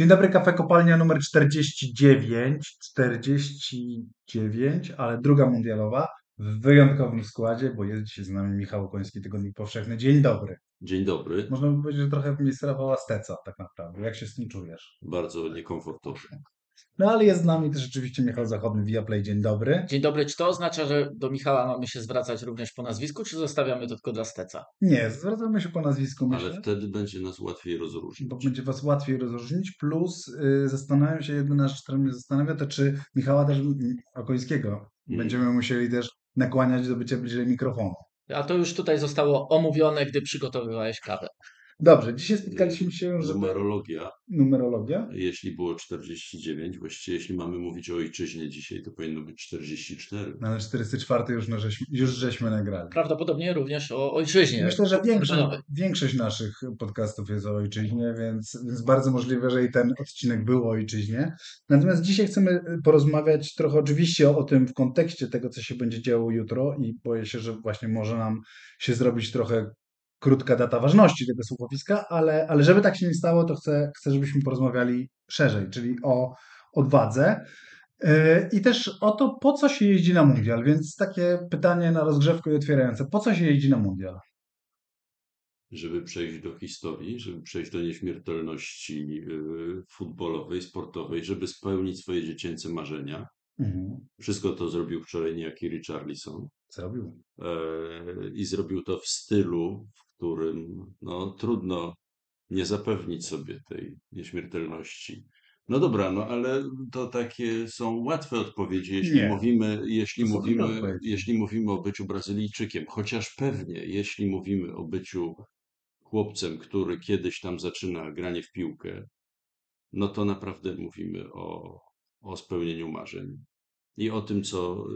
Dzień dobry, kafe kopalnia numer 49. 49, ale druga mundialowa w wyjątkowym składzie, bo jest dzisiaj z nami Michał Koński, Tygodnik Powszechny. Dzień dobry. Dzień dobry. Można by powiedzieć, że trochę w miejsce Rafała Steca tak naprawdę. Jak się z tym czujesz? Bardzo niekomfortowo. No ale jest z nami też rzeczywiście Michał Zachodny, Viaplay. Dzień dobry. Dzień dobry. Czy to oznacza, że do Michała mamy się zwracać również po nazwisku, czy zostawiamy to tylko dla Steca? Nie, zwracamy się po nazwisku, myślę. Ale wtedy będzie nas łatwiej rozróżnić. Bo będzie was łatwiej rozróżnić, plus y, zastanawiam się, jedyna rzecz, która mnie zastanawia, to czy Michała też, Okońskiego, Mm. będziemy musieli też nakłaniać do bycia bliżej mikrofonu. A to już tutaj zostało omówione, gdy przygotowywałeś kawę. Dobrze, dzisiaj spotkaliśmy się, żeby... Numerologia, Numerologia? jeśli było 49, właściwie jeśli mamy mówić o ojczyźnie dzisiaj, to powinno być 44. No ale 44 już, no, żeśmy, już żeśmy nagrali. Prawdopodobnie również o ojczyźnie. Myślę, że większość, większość naszych podcastów jest o ojczyźnie, więc, więc bardzo możliwe, że i ten odcinek był o ojczyźnie. Natomiast dzisiaj chcemy porozmawiać trochę oczywiście o, o tym w kontekście tego, co się będzie działo jutro i boję się, że właśnie może nam się zrobić trochę krótka data ważności tego słuchowiska, ale, ale żeby tak się nie stało, to chcę, chcę żebyśmy porozmawiali szerzej, czyli o odwadze. Yy, I też o to, po co się jeździ na mundial. Więc takie pytanie na rozgrzewkę i otwierające. Po co się jeździ na mundial? Żeby przejść do historii, żeby przejść do nieśmiertelności y, futbolowej, sportowej, żeby spełnić swoje dziecięce marzenia. Mhm. Wszystko to zrobił wczoraj niejaki Richarlison. Zrobił. E, i zrobił to w stylu, w którym no, trudno nie zapewnić sobie tej nieśmiertelności. No dobra, no ale to takie są łatwe odpowiedzi, jeśli Nie. mówimy, jeśli mówimy, jeśli mówimy o byciu Brazylijczykiem, chociaż pewnie, jeśli mówimy o byciu chłopcem, który kiedyś tam zaczyna granie w piłkę, no to naprawdę mówimy o, o spełnieniu marzeń i o tym, co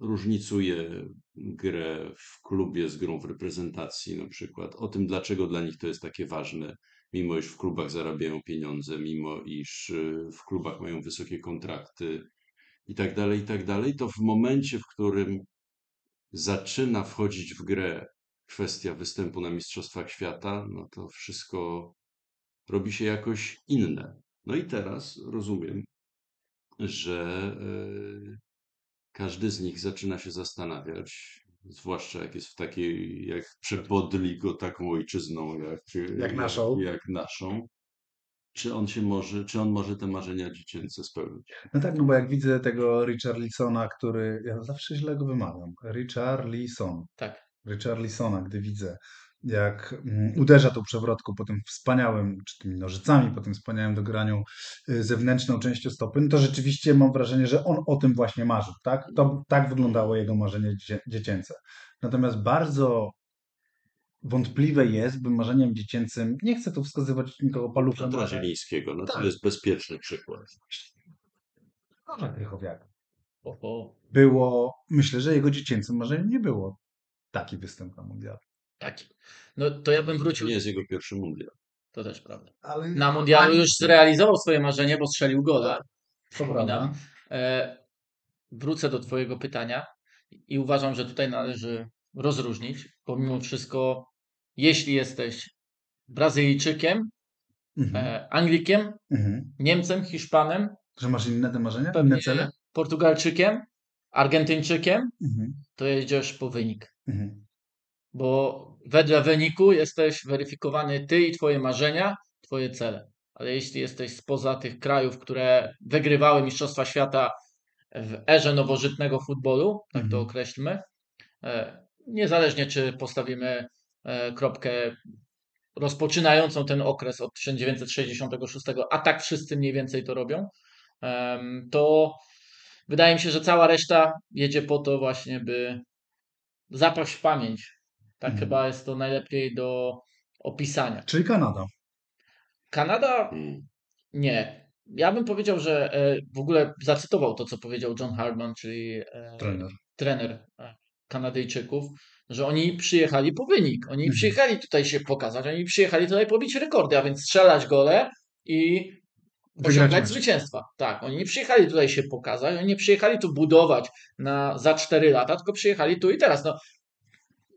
różnicuje grę w klubie z grą w reprezentacji na przykład, o tym, dlaczego dla nich to jest takie ważne, mimo iż w klubach zarabiają pieniądze, mimo iż y, w klubach mają wysokie kontrakty i tak dalej, i tak dalej, to w momencie, w którym zaczyna wchodzić w grę kwestia występu na Mistrzostwach Świata, no to wszystko robi się jakoś inne. No i teraz rozumiem, że y, każdy z nich zaczyna się zastanawiać, zwłaszcza jak jest w takiej, jak przepodli go taką ojczyzną, jak, Jak naszą. jak naszą, czy on się może, czy on może te marzenia dziecięce spełnić. No tak, no bo jak widzę tego Richarlisona, który. Ja zawsze źle go wymawiam. Richarlison. Tak. Richarlisona, gdy widzę, jak mm, uderza tą przewrotką po tym wspaniałym, czy tymi nożycami, po tym wspaniałym dograniu y, zewnętrzną częścią stopy, no to rzeczywiście mam wrażenie, że on o tym właśnie marzył. Tak, to, tak wyglądało jego marzenie dzie- dziecięce. Natomiast bardzo wątpliwe jest, by marzeniem dziecięcym, nie chcę tu wskazywać nikogo paluchem, Piotra Zielińskiego, no to Tak. jest bezpieczny przykład. Może o, było, myślę, że jego dziecięcym marzeniem nie było taki występ na mundialu. Taki. No to ja bym To wrócił. nie jest jego pierwszy mundial. To też prawda. Ale Na mundialu już zrealizował swoje marzenie, bo strzelił gola. To prawda. E, wrócę do Twojego pytania i uważam, że tutaj należy rozróżnić. Pomimo wszystko, jeśli jesteś Brazylijczykiem, Mhm. e, Anglikiem, Mhm. Niemcem, Hiszpanem, Że masz inne te marzenia? pewnie Inne cele? Portugalczykiem, Argentyńczykiem, Mhm. to jedziesz po wynik. Mhm. Bo wedle wyniku jesteś weryfikowany ty i twoje marzenia, twoje cele. Ale jeśli jesteś spoza tych krajów, które wygrywały Mistrzostwa Świata w erze nowożytnego futbolu, tak to Mhm. określmy, e, niezależnie czy postawimy e, kropkę rozpoczynającą ten okres od 1966, a tak wszyscy mniej więcej to robią, to wydaje mi się, że cała reszta jedzie po to właśnie, by zapaść w pamięć. Tak Mhm. chyba jest to najlepiej do opisania. Czyli Kanada. Kanada Mm. nie. Ja bym powiedział, że e, w ogóle zacytował to, co powiedział John Hardman, czyli e, Trener. trener e, Kanadyjczyków, że oni przyjechali po wynik. Oni Mhm. przyjechali tutaj się pokazać, oni przyjechali tutaj pobić rekordy, a więc strzelać gole i osiągać zwycięstwa. Tak, oni nie przyjechali tutaj się pokazać, oni nie przyjechali tu budować na, za 4 lata, tylko przyjechali tu i teraz. No,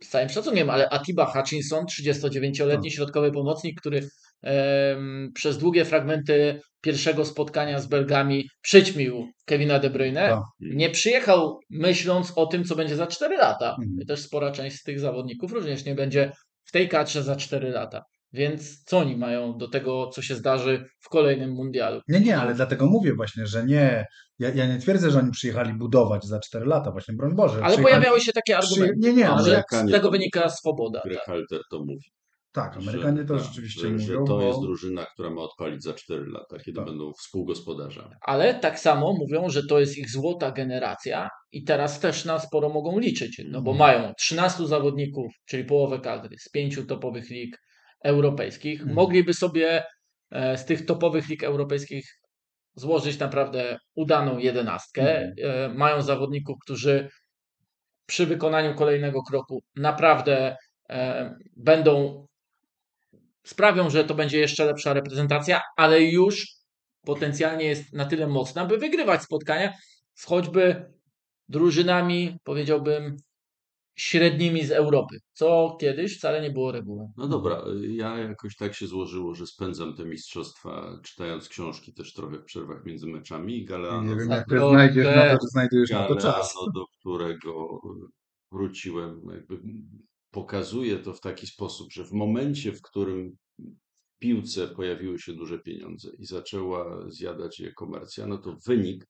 z całym szacunkiem, ale Atiba Hutchinson, 39-letni Tak. środkowy pomocnik, który em, przez długie fragmenty pierwszego spotkania z Belgami przyćmił Kevina De Bruyne. Tak. Nie przyjechał myśląc o tym, co będzie za 4 lata. Mhm. I też spora część z tych zawodników również nie będzie w tej kadrze za 4 lata. Więc co oni mają do tego, co się zdarzy w kolejnym mundialu? Nie, nie, ale dlatego mówię właśnie, że nie. Ja, ja nie twierdzę, że oni przyjechali budować za 4 lata, właśnie broń Boże. Ale Przyjechali- pojawiały się takie Przyje... argumenty, Nie, nie, Ale że z tego wynika swoboda. Greg Tak. Halter to mówi. tak, Amerykanie to że, rzeczywiście że, mówią. że to bo... jest drużyna, która ma odpalić za 4 lata, kiedy Tak. będą współgospodarzami. Ale tak samo mówią, że to jest ich złota generacja i teraz też na sporo mogą liczyć, no bo Mhm. mają 13 zawodników, czyli połowę kadry z pięciu topowych lig europejskich. Mhm. Mogliby sobie e, z tych topowych lig europejskich złożyć naprawdę udaną jedenastkę. Mhm. E, Mają zawodników, którzy przy wykonaniu kolejnego kroku naprawdę e, będą sprawią, że to będzie jeszcze lepsza reprezentacja, ale już potencjalnie jest na tyle mocna, by wygrywać spotkania z choćby drużynami, powiedziałbym, średnimi z Europy, co kiedyś wcale nie było regułą. No dobra, ja jakoś tak się złożyło, że spędzam te mistrzostwa czytając książki też trochę w przerwach między meczami i Galeano, Nie wiem, jak ty trochę- znajdziesz na to, znajdujesz na to czas. Galeano do którego wróciłem, jakby pokazuje to w taki sposób, że w momencie, w którym w piłce pojawiły się duże pieniądze i zaczęła zjadać je komercja, no to wynik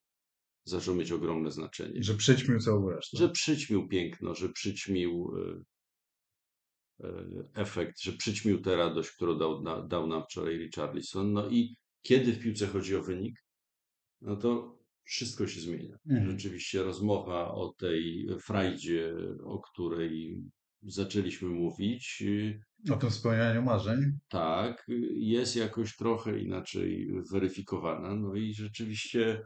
zaczął mieć ogromne znaczenie. Że przyćmił całą resztę. Że przyćmił piękno, że przyćmił e, e, efekt, że przyćmił tę radość, którą dał, dał nam wczoraj Richarlison. No i kiedy w piłce chodzi o wynik, no to wszystko się zmienia. Mhm. Rzeczywiście rozmowa o tej frajdzie, o której zaczęliśmy mówić, y, O tym spełnianiu marzeń. tak, jest jakoś trochę inaczej weryfikowana. No i rzeczywiście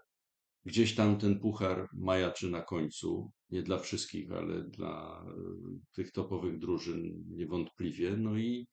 gdzieś tam ten puchar majaczy na końcu. Nie dla wszystkich, ale dla y, tych topowych drużyn niewątpliwie. No i,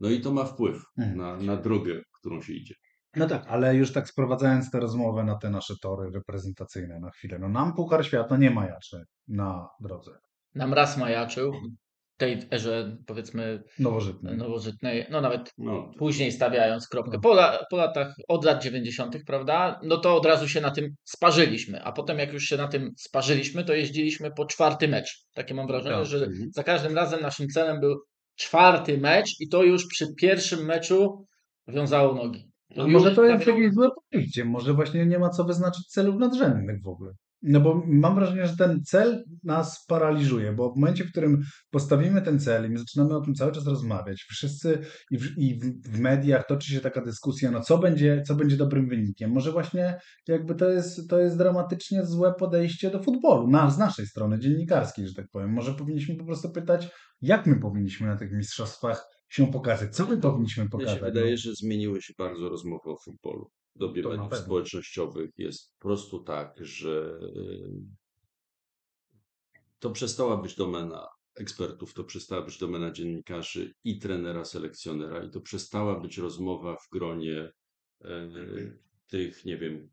no i to ma wpływ Mhm. na, na drogę, którą się idzie. No tak, ale już tak sprowadzając tę rozmowę na te nasze tory reprezentacyjne na chwilę. No nam Puchar Świata nie majaczy na drodze Nam raz majaczył w tej erze, powiedzmy, nowożytnej. nowożytnej, no nawet No, później stawiając kropkę. No. Po, la, po latach, od lat 90., prawda? No to od razu się na tym sparzyliśmy. A potem, jak już się na tym sparzyliśmy, to jeździliśmy po czwarty mecz. Takie mam wrażenie, Tak. że Mhm. za każdym razem naszym celem był czwarty mecz, i to już przy pierwszym meczu wiązało nogi. Już może to jest jakieś złe podejście, może właśnie nie ma co wyznaczyć celów nadrzędnych w ogóle. No bo mam wrażenie, że ten cel nas paraliżuje, bo w momencie, w którym postawimy ten cel i my zaczynamy o tym cały czas rozmawiać, wszyscy i w, i w, mediach toczy się taka dyskusja, no co będzie, co będzie dobrym wynikiem. Może właśnie jakby to jest, to jest dramatycznie złe podejście do futbolu, na, z naszej strony dziennikarskiej, że tak powiem. Może powinniśmy po prostu pytać, jak my powinniśmy na tych mistrzostwach się pokazać, co my powinniśmy Mnie pokazać. się wydaje, no. że zmieniły się bardzo rozmowy o futbolu. W dobie To na mediów pewno. społecznościowych jest po prostu tak, że y, to przestała być domena ekspertów, to przestała być domena dziennikarzy i trenera, selekcjonera i to przestała być rozmowa w gronie y, tych, nie wiem,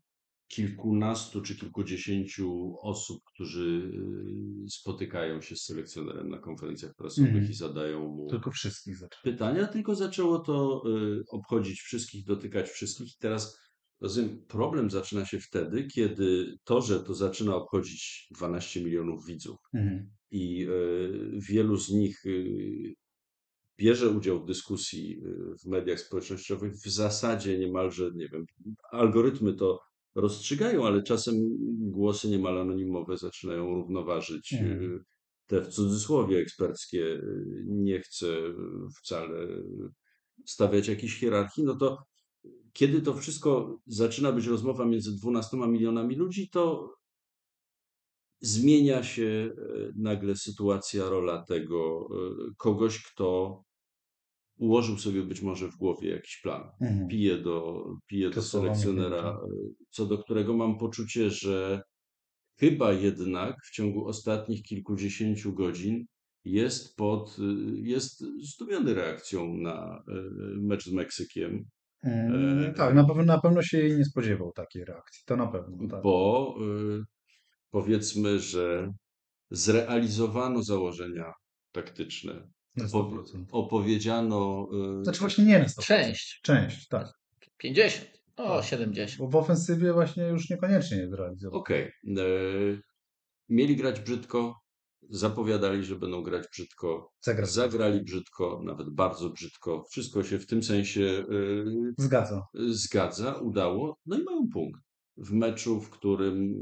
kilkunastu czy kilkudziesięciu osób, którzy y, spotykają się z selekcjonerem na konferencjach prasowych Mhm. i zadają mu Tylko wszystkich zaczęło. pytania, tylko zaczęło to y, obchodzić wszystkich, dotykać wszystkich. I teraz rozumiem, problem zaczyna się wtedy, kiedy to, że to zaczyna obchodzić 12 milionów widzów Mhm. i y, wielu z nich y, bierze udział w dyskusji y, w mediach społecznościowych, w zasadzie niemalże, nie wiem, algorytmy to rozstrzygają, ale czasem głosy niemal anonimowe zaczynają równoważyć Mhm. te w cudzysłowie eksperckie. Nie chcę wcale stawiać jakiejś hierarchii, no to kiedy to wszystko zaczyna być rozmowa między 12 milionami ludzi, to zmienia się e, nagle sytuacja, rola tego e, kogoś, kto ułożył sobie być może w głowie jakiś plan. Mhm. Pije do, pije To do selekcjonera, piękne. e, co do którego mam poczucie, że chyba jednak w ciągu ostatnich kilkudziesięciu godzin jest pod, jest zdumiony reakcją na mecz z Meksykiem. Tak, na pewno, na pewno się jej nie spodziewał takiej reakcji. To na pewno. Tak. bo y, powiedzmy, że zrealizowano założenia taktyczne 100%. opowiedziano. y, Znaczy właśnie nie na 100%. Część. Część, tak. 50. O, Tak. 70. Bo w ofensywie właśnie już niekoniecznie jest realizowane. Okej. e, Mieli grać brzydko, zapowiadali, że będą grać brzydko, Zagrać. zagrali brzydko, nawet bardzo brzydko. Wszystko się w tym sensie y, Zgadza. zgadza, udało, no i mają punkt. W meczu, w którym.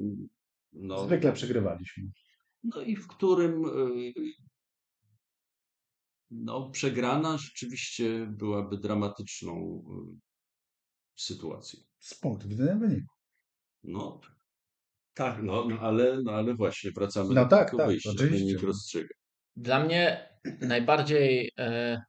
No, Zwykle przegrywaliśmy. no i w którym y, no, przegrana rzeczywiście byłaby dramatyczną y, sytuacją. Z punktu widzenia wyniku. No tak, no, no, ale, no ale właśnie wracamy No do tak, tego tak, wyjścia. oczywiście. Wynik rozstrzyga. Dla mnie najbardziej e,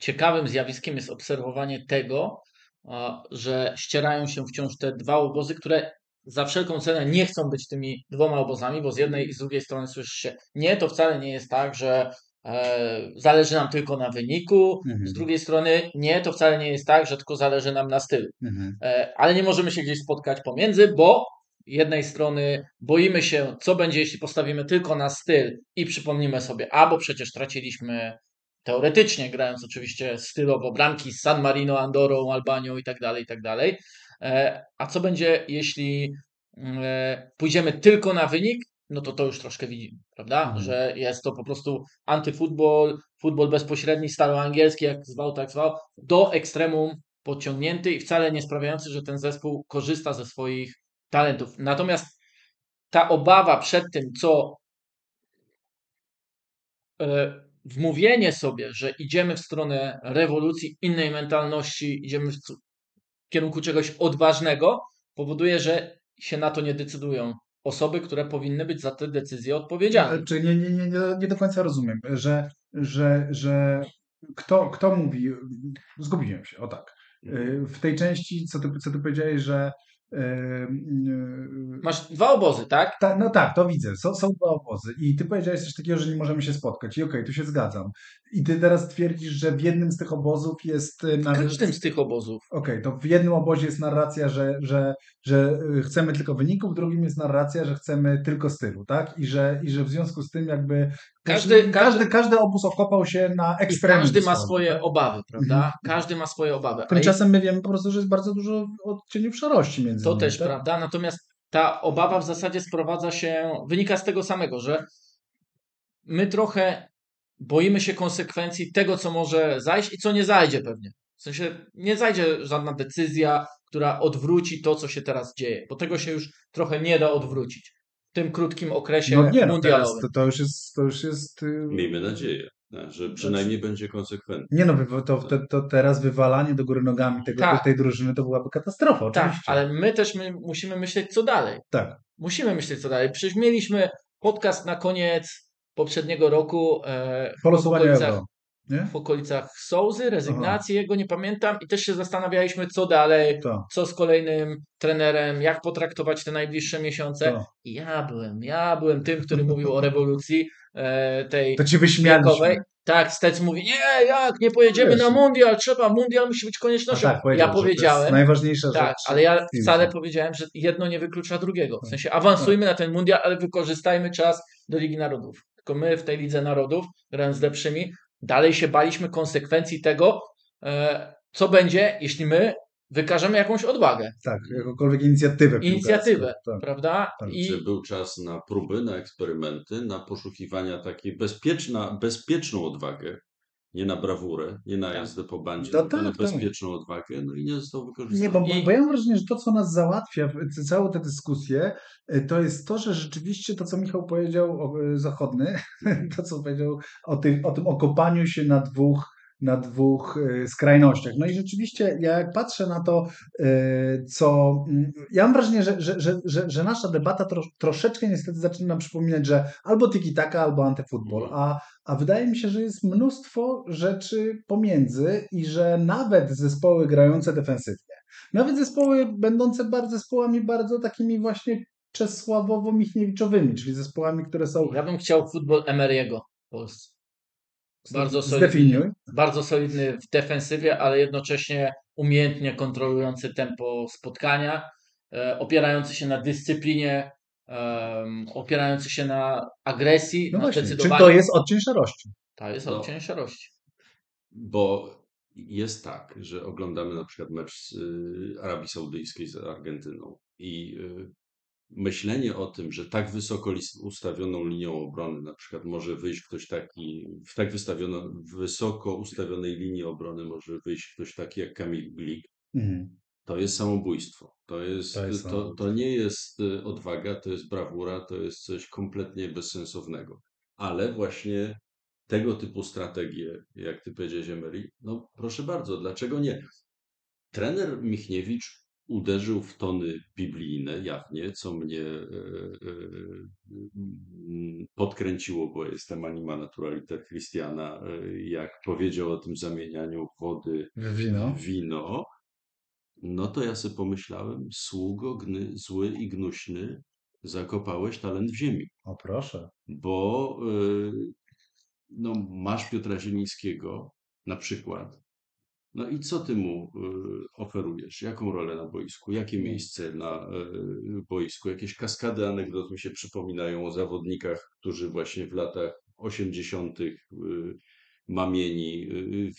ciekawym zjawiskiem jest obserwowanie tego, a, że ścierają się wciąż te dwa obozy, które za wszelką cenę nie chcą być tymi dwoma obozami, bo z jednej i z drugiej strony słyszy się, nie, to wcale nie jest tak, że e, zależy nam tylko na wyniku, Mhm. z drugiej strony nie, to wcale nie jest tak, że tylko zależy nam na stylu. Mhm. E, ale nie możemy się gdzieś spotkać pomiędzy, bo jednej strony boimy się, co będzie, jeśli postawimy tylko na styl i przypomnimy sobie, a bo przecież traciliśmy teoretycznie, grając oczywiście stylowo bramki z San Marino, Andorą, Albanią i tak dalej, i tak dalej. E, A co będzie, jeśli mm, e, pójdziemy tylko na wynik, no to to już troszkę widzimy, prawda? Mhm. Że jest to po prostu antyfutbol, futbol bezpośredni, staroangielski, jak zwał, tak zwał, do ekstremum podciągnięty i wcale nie sprawiający, że ten zespół korzysta ze swoich talentów. Natomiast ta obawa przed tym, co e, wmówienie sobie, że idziemy w stronę rewolucji, innej mentalności, idziemy w kierunku czegoś odważnego, powoduje, że się na to nie decydują osoby, które powinny być za te decyzje odpowiedzialne. Ale Czy nie, nie, nie, nie, do końca rozumiem, że, że, że kto, kto mówi, zgubiłem się, o tak. Y, W tej części, co ty, co ty powiedziałeś, że Masz dwa obozy, tak? Ta, no tak, to widzę. Są, są dwa obozy. I ty powiedziałeś coś takiego, że nie możemy się spotkać. I okej, tu się zgadzam. I ty teraz twierdzisz, że w jednym z tych obozów jest W narracja. każdym z tych obozów. Okej, to w jednym obozie jest narracja, że, że, że y, chcemy tylko wyniku, w drugim jest narracja, że chcemy tylko stylu, tak? I że, i że w związku z tym jakby Każdy- każdy, każdy- każdy obóz okopał się na I ekstremum. każdy ma swoje obawy, prawda? Mhm. Każdy ma swoje obawy. Tymczasem my wiemy po prostu, że jest bardzo dużo odcieniów szarości między To nimi. też tak? prawda, natomiast ta obawa w zasadzie sprowadza się, wynika z tego samego, że my trochę boimy się konsekwencji tego, co może zajść i co nie zajdzie pewnie. W sensie nie zajdzie żadna decyzja, która odwróci to, co się teraz dzieje, bo tego się już trochę nie da odwrócić tym krótkim okresie No nie, no teraz mundialowym. to, to już jest, to już jest y, Miejmy nadzieję, tak, że przynajmniej będzie konsekwentny. Nie no, to, to, to teraz wywalanie do góry nogami tego, Tak. tej drużyny to byłaby katastrofa, Tak, oczywiście. ale my też my musimy myśleć, co dalej. Tak. Musimy myśleć, co dalej. Przecież mieliśmy podcast na koniec poprzedniego roku e, Po w losowaniu okolicach euro. Nie? w okolicach Sołzy, rezygnacji jego, nie pamiętam, i też się zastanawialiśmy, co dalej, To, co z kolejnym trenerem, jak potraktować te najbliższe miesiące. to. I ja byłem, ja byłem tym, który mówił o rewolucji e, tej To wiekowej. Tak, Stec mówi, nie, jak, nie pojedziemy Wiesz. na mundial, trzeba, mundial musi być No koniecznością. tak, ja powiedziałem, najważniejsza tak, rzecz. ale ja wcale powiedziałem, że jedno nie wyklucza drugiego. W Tak. sensie awansujmy na ten mundial, ale wykorzystajmy czas do Ligi Narodów. Tylko my w tej Lidze Narodów, grając z lepszymi, dalej się baliśmy konsekwencji tego, e, co będzie, jeśli my wykażemy jakąś odwagę, Tak, jakąkolwiek inicjatywę. inicjatywę, piłkarską, Tak. prawda? tak. I Czy był czas na próby, na eksperymenty, na poszukiwania takiej bezpieczna, bezpieczną odwagę, nie na brawurę, nie na Tak. jazdę po bandzie, No tylko na tak, tak. bezpieczną odwagę, no i nie został wykorzystany. Nie, bo, I- bo ja mam wrażenie, że to, co nas załatwia, całą tę dyskusję, y, to jest to, że rzeczywiście to, co Michał powiedział, o, y, zachodny, to, co powiedział o, tych, o tym okopaniu się na dwóch, na dwóch y, skrajnościach. No i rzeczywiście, ja jak patrzę na to, y, co. mm, Ja mam wrażenie, że, że, że, że, nasza debata tro, troszeczkę niestety zaczyna nam przypominać, że albo tiki-taka, albo antyfutbol, a, a wydaje mi się, że jest mnóstwo rzeczy pomiędzy i że nawet zespoły grające defensywnie, nawet zespoły będące bardzo zespołami bardzo takimi właśnie Czesławowo-Michniewiczowymi, czyli zespołami, które są... ja bym chciał futbol Emery'ego w Polsce. Bardzo solidny, Zdefiniuj. bardzo solidny w defensywie, ale jednocześnie umiejętnie kontrolujący tempo spotkania, e, opierający się na dyscyplinie, opierający się na agresji, No na właśnie, czy to jest odcień szarości? To jest No. odcień szarości. Bo jest tak, że oglądamy na przykład mecz z y, Arabii Saudyjskiej z Argentyną i y, myślenie o tym, że tak wysoko ustawioną linią obrony na przykład może wyjść ktoś taki, w tak wystawiono, wysoko ustawionej linii obrony może wyjść ktoś taki jak Kamil Glik, Mhm. to jest samobójstwo. To, jest, To jest to, to nie jest y, odwaga, to jest brawura, to jest coś kompletnie bezsensownego. Ale właśnie tego typu strategie, jak ty powiedziałeś, Emery, no proszę bardzo, dlaczego nie? Trener Michniewicz uderzył w tony biblijne jawnie, co mnie e, e, podkręciło, bo jestem anima naturalita Christiana, e, jak powiedział o tym zamienianiu wody W wino. w wino, no to ja sobie pomyślałem, sługo gny, zły i gnuśny, zakopałeś talent w ziemi, O proszę. bo no, masz Piotra Zielińskiego na przykład, no i co ty mu y, oferujesz? Jaką rolę na boisku? Jakie miejsce na y, boisku? Jakieś kaskady anegdot mi się przypominają o zawodnikach, którzy właśnie w latach 80. y, mamieni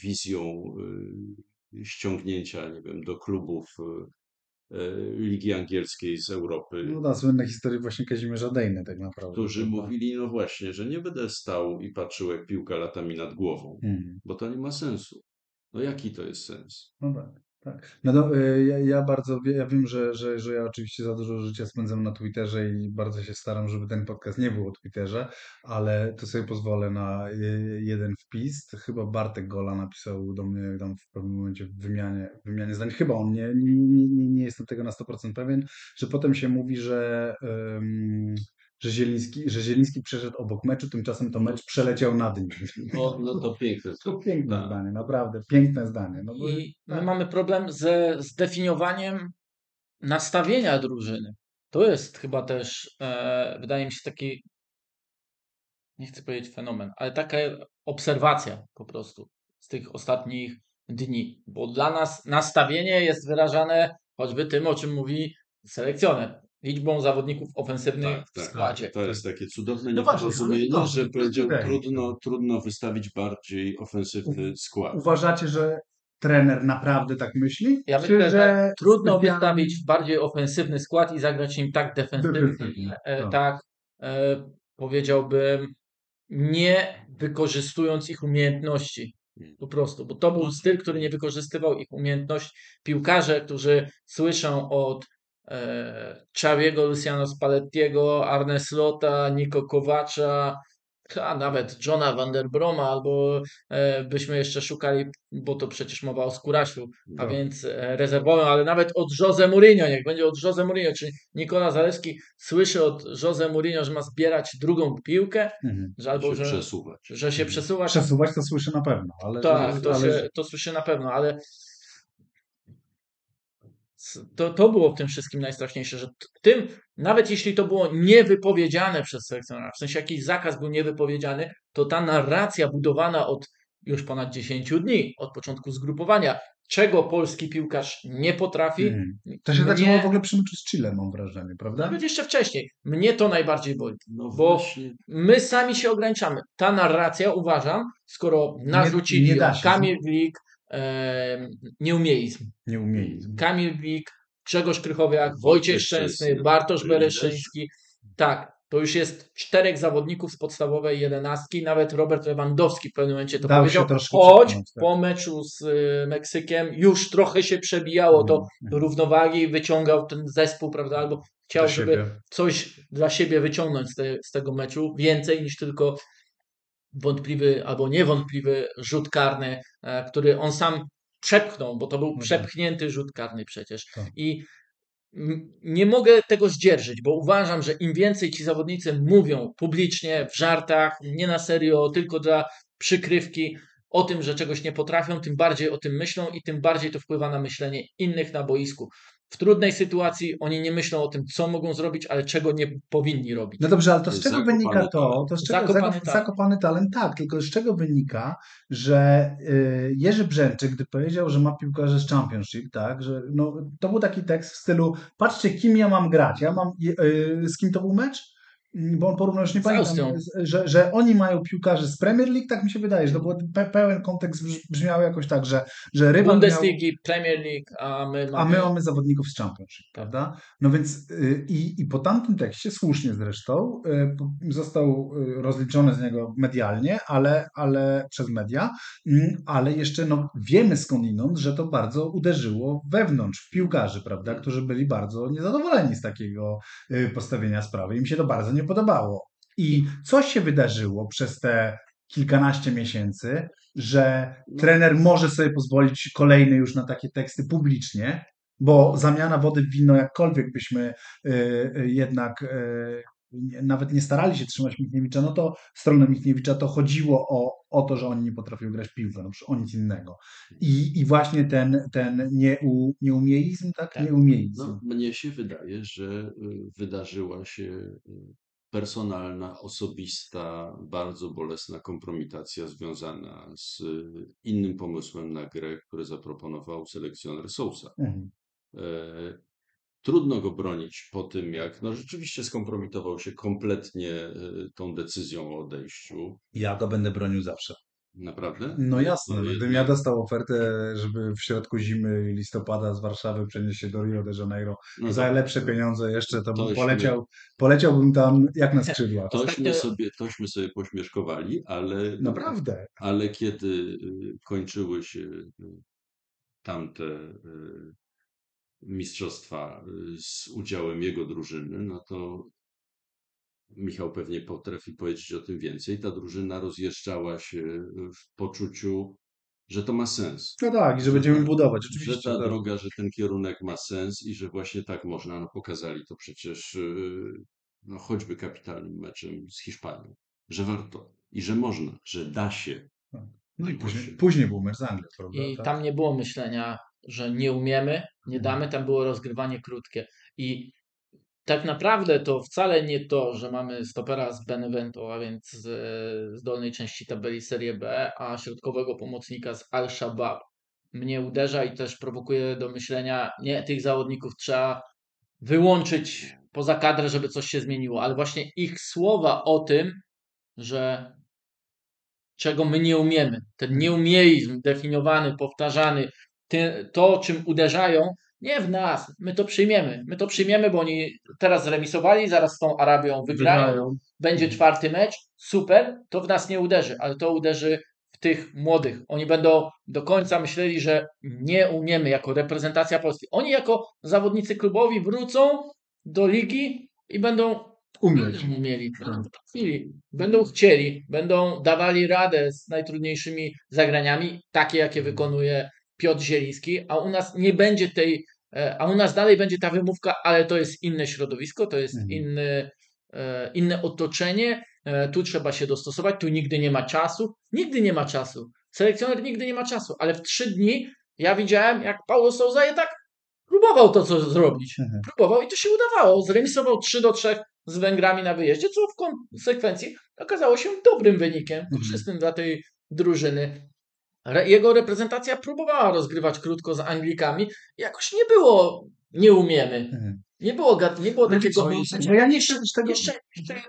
wizją ściągnięcia, nie wiem, do klubów Ligi Angielskiej z Europy, No da, słynne historie właśnie Kazimierza Dejny tak naprawdę. którzy mówili, no właśnie, że nie będę stał i patrzył, jak piłka lata mi nad głową, Mhm. bo to nie ma sensu. No jaki to jest sens? No tak, tak. No to, y, ja, ja bardzo, ja wiem, że, że, że ja oczywiście za dużo życia spędzam na Twitterze i bardzo się staram, żeby ten podcast nie był o Twitterze, ale to sobie pozwolę na jeden wpis. Chyba Bartek Gola napisał do mnie tam w pewnym momencie w wymianie, w wymianie zdań. Chyba on, nie, nie, nie, nie, jestem tego na 100% pewien, że potem się mówi, że, ym, że, Zieliński, że Zieliński przeszedł obok meczu, tymczasem to mecz przeleciał nad nim. No, no to piękne. To piękne Tak. zdanie, naprawdę, piękne zdanie. No bo, I my tak. mamy problem ze zdefiniowaniem nastawienia drużyny. To jest chyba też, e, wydaje mi się, taki, nie chcę powiedzieć fenomen, ale taka obserwacja po prostu z tych ostatnich dni. Bo dla nas nastawienie jest wyrażane choćby tym, o czym mówi selekcjoner. Liczbą zawodników ofensywnych Tak, w tak, składzie. To jest takie cudowne No nieporozumienie, no, że to powiedział, trudno, trudno wystawić bardziej ofensywny skład. Uważacie, że trener naprawdę tak myśli? Ja Czy myślę, że trudno specjalnie- wystawić bardziej ofensywny skład i zagrać nim tak defensywnie, e, tak. tak e, powiedziałbym, nie wykorzystując ich umiejętności. Mm. Po prostu, bo to był styl, który nie wykorzystywał ich umiejętności. Piłkarze, którzy słyszą od Czawiego, Luciano Spallettiego, Arne Slota, Niko Kowacza, a nawet Johna van der Broma, albo e, byśmy jeszcze szukali, bo to przecież mowa o Skuraślu, a Tak. więc e, rezerwowym, ale nawet od Jose Mourinho, niech będzie od Jose Mourinho, czy Nikola Zalewski słyszy od Jose Mourinho, że ma zbierać drugą piłkę, Mhm. że albo się że, przesuwać. że się przesuwa. Przesuwać to słyszę na pewno, ale, Tak, to, ale się, to słyszy na pewno, ale to, to było w tym wszystkim najstraszniejsze, że tym, nawet jeśli to było niewypowiedziane przez selekcjonera, w sensie jakiś zakaz był niewypowiedziany, to ta narracja budowana od już ponad 10 dni, od początku zgrupowania, czego polski piłkarz nie potrafi, Mhm. to się mnie- zaczęło w ogóle przy meczu z Chile, mam wrażenie, prawda? nawet jeszcze wcześniej, mnie to najbardziej boli. No Bo- właśnie, My sami się ograniczamy. Ta narracja, uważam, skoro narzucili nie się. Kamil Glik, e, nieumiejizm, Nie umieli. Kamil Glik, Grzegorz Krychowiak, Wojciech Szczęsny, Szczęsny, Bartosz. Bereszyński. Tak, to już jest czterech zawodników z podstawowej jedenastki. Nawet Robert Lewandowski w pewnym momencie to Dał powiedział. Choć tak. po meczu z y, Meksykiem już trochę się przebijało do Mhm. równowagi, wyciągał ten zespół, prawda, albo chciał, żeby siebie. coś dla siebie wyciągnąć z, te, z tego meczu, więcej niż tylko wątpliwy albo niewątpliwy rzut karny, e, który on sam przepchnął, bo to był tak. przepchnięty rzut karny przecież. Tak. I nie mogę tego zdzierżyć, bo uważam, że im więcej ci zawodnicy mówią publicznie, w żartach, nie na serio, tylko dla przykrywki o tym, że czegoś nie potrafią, tym bardziej o tym myślą i tym bardziej to wpływa na myślenie innych na boisku. W trudnej sytuacji oni nie myślą o tym, co mogą zrobić, ale czego nie powinni robić. No dobrze, ale to z czego zakopany wynika to? to z czego, Zakopany talent. zakopany talent, tak, tylko z czego wynika, że y, Jerzy Brzęczyk, gdy powiedział, że ma piłkarzy z Championship, tak, że no, to był taki tekst w stylu, patrzcie, kim ja mam grać, ja mam, y, z kim to był mecz? Mm, bo on porównał, już nie pamiętam, że, że oni mają piłkarzy z Premier League, tak mi się wydaje, że to był pe pełen kontekst brz- brzmiał jakoś tak, że, że rywal miał, Bundesligi, Premier League, a my mamy... a my mamy zawodników z Championship, Tak. prawda? No więc y, i, i po tamtym tekście, słusznie zresztą, y, został y, rozliczony z niego medialnie, ale, ale przez media, mm, ale jeszcze no, wiemy skądinąd, że to bardzo uderzyło wewnątrz w piłkarzy, prawda, którzy byli bardzo niezadowoleni z takiego postawienia sprawy. Im się to bardzo nie podobało. I coś się wydarzyło przez te kilkanaście miesięcy, że trener może sobie pozwolić kolejny już na takie teksty publicznie, bo zamiana wody w wino, jakkolwiek byśmy y, y, jednak y, nie- nawet nie starali się trzymać Michniewicza, no to w stronę Michniewicza to chodziło o, o to, że oni nie potrafią grać piłkę, no o nic innego. I, i właśnie ten, ten nieu, nieumieizm, tak? Tak. Nieumieizm. No, mnie się wydaje, że wydarzyła się personalna, osobista, bardzo bolesna kompromitacja związana z y, innym pomysłem na grę, który zaproponował selekcjoner Sousa. Mhm. E, Trudno go bronić po tym, jak no, rzeczywiście skompromitował się kompletnie y, tą decyzją o odejściu. Ja go będę bronił zawsze. Naprawdę? No jasne, No, gdybym ja dostał ofertę, żeby w środku zimy i listopada z Warszawy przenieść się do Rio de Janeiro no za to- lepsze pieniądze jeszcze, to bym poleciał, poleciałbym tam jak na skrzydłach. Tośmy sobie, tośmy sobie pośmieszkowali, ale, Naprawdę. ale kiedy y, kończyły się y, tamte y, mistrzostwa z udziałem jego drużyny, no to Michał pewnie potrafi powiedzieć o tym więcej. Ta drużyna rozjeżdżała się w poczuciu, że to ma sens. No tak, i że będziemy budować, oczywiście. Że ta tak. droga, że ten kierunek ma sens i że właśnie tak można. No pokazali to przecież yy, no choćby kapitalnym meczem z Hiszpanią, że warto i że można, że da się. No i później, później był mecz z Anglią, prawda? I Tak. tam nie było myślenia, że nie umiemy, nie damy, tam było rozgrywanie krótkie. I tak naprawdę to wcale nie to, że mamy stopera z Benevento, a więc z, z dolnej części tabeli Serie B, a środkowego pomocnika z Al-Shabaab. Mnie uderza i też prowokuje do myślenia, nie, tych zawodników trzeba wyłączyć poza kadrę, żeby coś się zmieniło, ale właśnie ich słowa o tym, że czego my nie umiemy, ten nieumieizm definiowany, powtarzany, to czym uderzają, nie w nas, my to przyjmiemy, my to przyjmiemy, bo oni teraz zremisowali, zaraz z tą Arabią wygrają, Wygrają. będzie czwarty mecz, super, to w nas nie uderzy, ale to uderzy w tych młodych. Oni będą do końca myśleli, że nie umiemy jako reprezentacja Polski. Oni jako zawodnicy klubowi wrócą do ligi i będą Umieć. umieli, będą potrafili, będą chcieli, będą dawali radę z najtrudniejszymi zagraniami, takie jakie wykonuje Piotr Zieliński, a u nas nie będzie tej, e, a u nas dalej będzie ta wymówka, ale to jest inne środowisko, to jest Mhm. inny, e, inne otoczenie, e, tu trzeba się dostosować, tu nigdy nie ma czasu, nigdy nie ma czasu. Selekcjoner nigdy nie ma czasu, ale w trzy dni ja widziałem, jak Paulo Souza je tak próbował to, co zrobić. Mhm. Próbował i to się udawało. Zremisował 3 do 3 z Węgrami na wyjeździe, co w konsekwencji okazało się dobrym wynikiem, korzystnym dla tej drużyny. Re- Jego reprezentacja próbowała rozgrywać krótko z Anglikami. Jakoś nie było, nie umiemy. Mhm. Nie było, nie było No takiego. no ja nie chcę też tego... Jeszcze, jeszcze,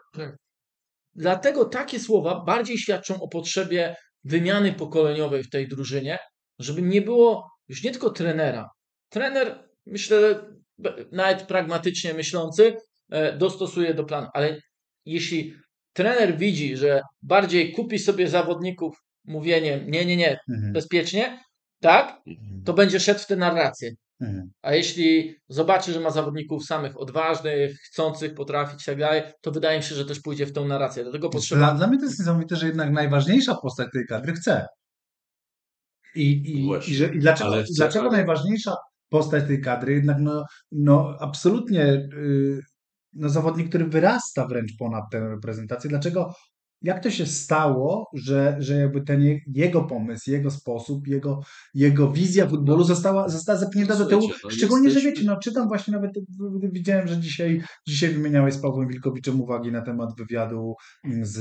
dlatego takie słowa bardziej świadczą o potrzebie wymiany pokoleniowej w tej drużynie, żeby nie było już nie tylko trenera. Trener, myślę, nawet pragmatycznie myślący, e, dostosuje do planu, ale jeśli trener widzi, że bardziej kupi sobie zawodników mówieniem nie, nie, nie, Mhm. bezpiecznie, tak, to będzie szedł w tę narrację. Mhm. A jeśli zobaczy, że ma zawodników samych odważnych, chcących potrafić i tak dalej, to wydaje mi się, że też pójdzie w tą narrację. Dlatego Dla, potrzeba. dla mnie to jest niesamowite, że jednak najważniejsza postać tej kadry chce. I, i, Właśnie. i, że, i dlaczego, Ale dlaczego ale- najważniejsza postać tej kadry jednak no, no absolutnie y, no, zawodnik, który wyrasta wręcz ponad tę reprezentację. Dlaczego, jak to się stało, że, że jakby ten je- jego pomysł, jego sposób, jego, jego wizja futbolu została, została zepchnięta do tyłu. No Szczególnie, że wiecie, no czytam właśnie nawet, widziałem, że dzisiaj, dzisiaj wymieniałeś z Pawłem Wilkowiczem uwagi na temat wywiadu z,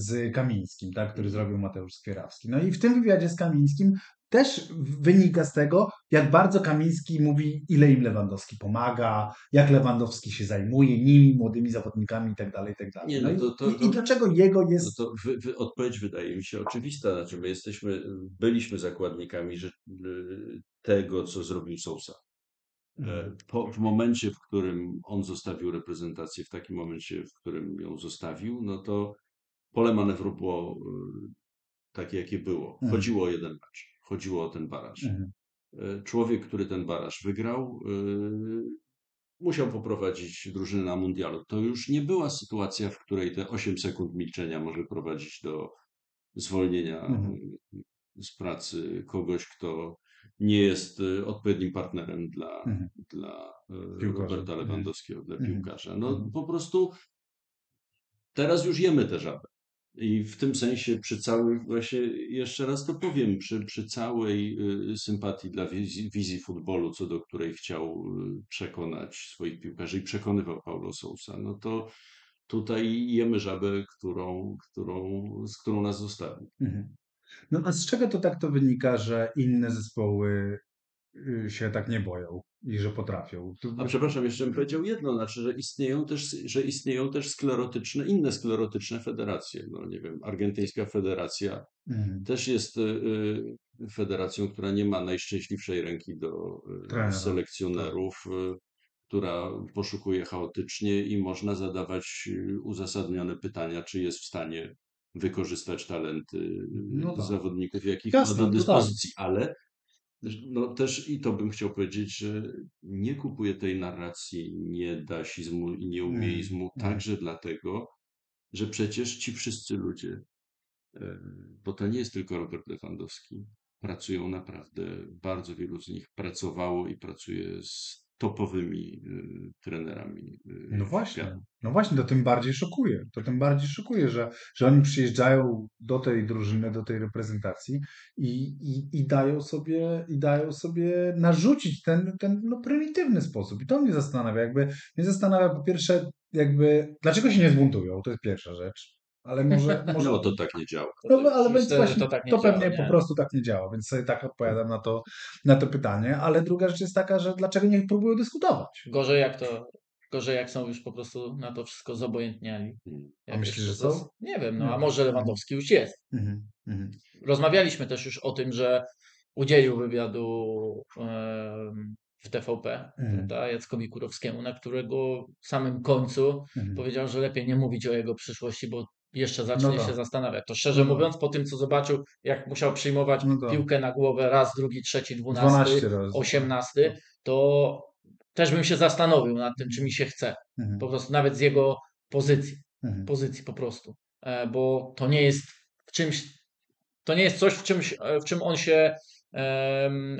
z Kamińskim, tak, który zrobił Mateusz Skwierawski. No i w tym wywiadzie z Kamińskim też wynika z tego, jak bardzo Kamiński mówi, ile im Lewandowski pomaga, jak Lewandowski się zajmuje nimi, młodymi zawodnikami itd. tak itd. Nie, No no i, to- to- i, to- I dlaczego jego No jest... to wy, wy, odpowiedź wydaje mi się oczywista. Znaczy, my jesteśmy, byliśmy zakładnikami że, y, tego, co zrobił Sousa. E, Po, w momencie, w którym on zostawił reprezentację, w takim momencie, w którym ją zostawił, no to pole manewru było y, takie, jakie było. Mhm. Chodziło o jeden mecz, chodziło o ten baraż. Mhm. E, Człowiek, który ten baraż wygrał, y, musiał poprowadzić drużynę na mundialu. To już nie była sytuacja, w której te 8 sekund milczenia może prowadzić do zwolnienia Mhm. y, z pracy kogoś, kto nie jest odpowiednim partnerem dla, Mhm. dla Piłkarza. Roberta Lewandowskiego, dla Mhm. piłkarza. No Mhm. po prostu teraz już jemy tę żabę. I w tym sensie przy całej, właśnie jeszcze raz to powiem, przy, przy całej y, sympatii dla wizji, wizji futbolu, co do której chciał y, przekonać swoich piłkarzy i przekonywał Paulo Sousa, no to tutaj jemy żabę, którą, którą, z którą nas zostawił. Mhm. No a z czego to tak to wynika, że inne zespoły y, się tak nie boją i że potrafią? A przepraszam, jeszcze bym powiedział jedno, znaczy, że istnieją też, że istnieją też sklerotyczne, inne sklerotyczne federacje. No nie wiem, argentyńska federacja Mhm. też jest y, y, federacją, która nie ma najszczęśliwszej ręki do y, Trenera, selekcjonerów, y, która poszukuje chaotycznie i można zadawać y, uzasadnione pytania, czy jest w stanie wykorzystać talenty No tak. zawodników, jakich Jasne, ma do totalnie. dyspozycji, ale no też i to bym chciał powiedzieć, że nie kupuję tej narracji niedasizmu i nieumiejizmu Mm, także dlatego, że przecież ci wszyscy ludzie, e, bo to nie jest tylko Robert Lewandowski, pracują naprawdę, bardzo wielu z nich pracowało i pracuje z topowymi y, trenerami. y, No właśnie, świata. no właśnie, to tym bardziej szokuje. To tym bardziej szokuje, że, że oni przyjeżdżają do tej drużyny, do tej reprezentacji i, i, i, dają, sobie, i dają sobie narzucić ten, ten no, prymitywny sposób. I to mnie zastanawia. Jakby, mnie zastanawia po pierwsze, jakby, dlaczego się nie zbuntują, to jest pierwsza rzecz. Ale może, może No to tak nie działa. no, no, ale Myślę, więc właśnie to to, tak nie pewnie działa, po nie? prostu tak nie działa, więc sobie tak odpowiadam na to, na to pytanie. Ale druga rzecz jest taka, że dlaczego nie próbują dyskutować? Gorzej jak to, gorzej jak są już po prostu na to wszystko zobojętniani. Mm. A Jak myślisz, jeszcze że są? Nie wiem, no Nie a wiem. może Lewandowski już jest. Mhm, mhm. Rozmawialiśmy też już o tym, że udzielił wywiadu w TVP Mhm. Jackowi Kurowskiemu, na którego samym końcu Mhm. powiedział, że lepiej nie mówić o jego przyszłości, bo jeszcze zacznie No tak. się zastanawiać. To szczerze No tak. mówiąc, po tym co zobaczył, jak musiał przyjmować No tak. piłkę na głowę raz, drugi, trzeci, dwunasty, 12 razy. osiemnasty, to też bym się zastanowił nad tym, czy mi się chce. Mhm, Po prostu nawet z jego pozycji mhm. pozycji po prostu, E, bo to nie jest w czymś, to nie jest coś, w, czymś, e, w czym on się,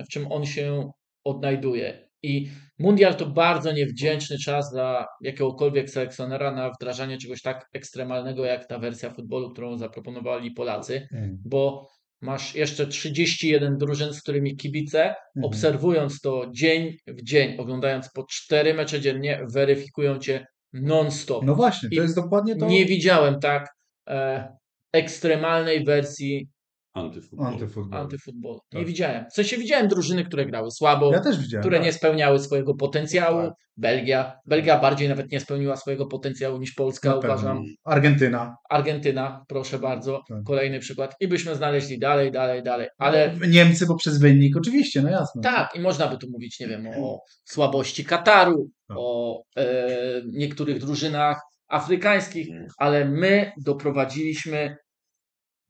w czym on się odnajduje. I mundial to bardzo niewdzięczny czas dla jakiegokolwiek selekcjonera na wdrażanie czegoś tak ekstremalnego jak ta wersja futbolu, którą zaproponowali Polacy, Mhm. bo masz jeszcze 31 drużyn, z którymi kibice, Mhm. obserwując to dzień w dzień, oglądając po 4 mecze dziennie, weryfikują cię non-stop. No właśnie, to I jest dokładnie to Nie widziałem tak e, ekstremalnej wersji Antyfutbol. antyfutbol. antyfutbolu. Nie Tak. widziałem. W sensie widziałem drużyny, które grały słabo, Ja też widziałem. które tak. nie spełniały swojego potencjału. Tak. Belgia. Belgia bardziej nawet nie spełniła swojego potencjału niż Polska, Na pewno. uważam. Argentyna. Argentyna, proszę bardzo, Tak. kolejny przykład. I byśmy znaleźli dalej, dalej, dalej. Ale No, Niemcy poprzez wynik, oczywiście, no jasne. tak, i można by tu mówić, nie wiem, o słabości Kataru, Tak. o e, niektórych drużynach afrykańskich, Mm. ale my doprowadziliśmy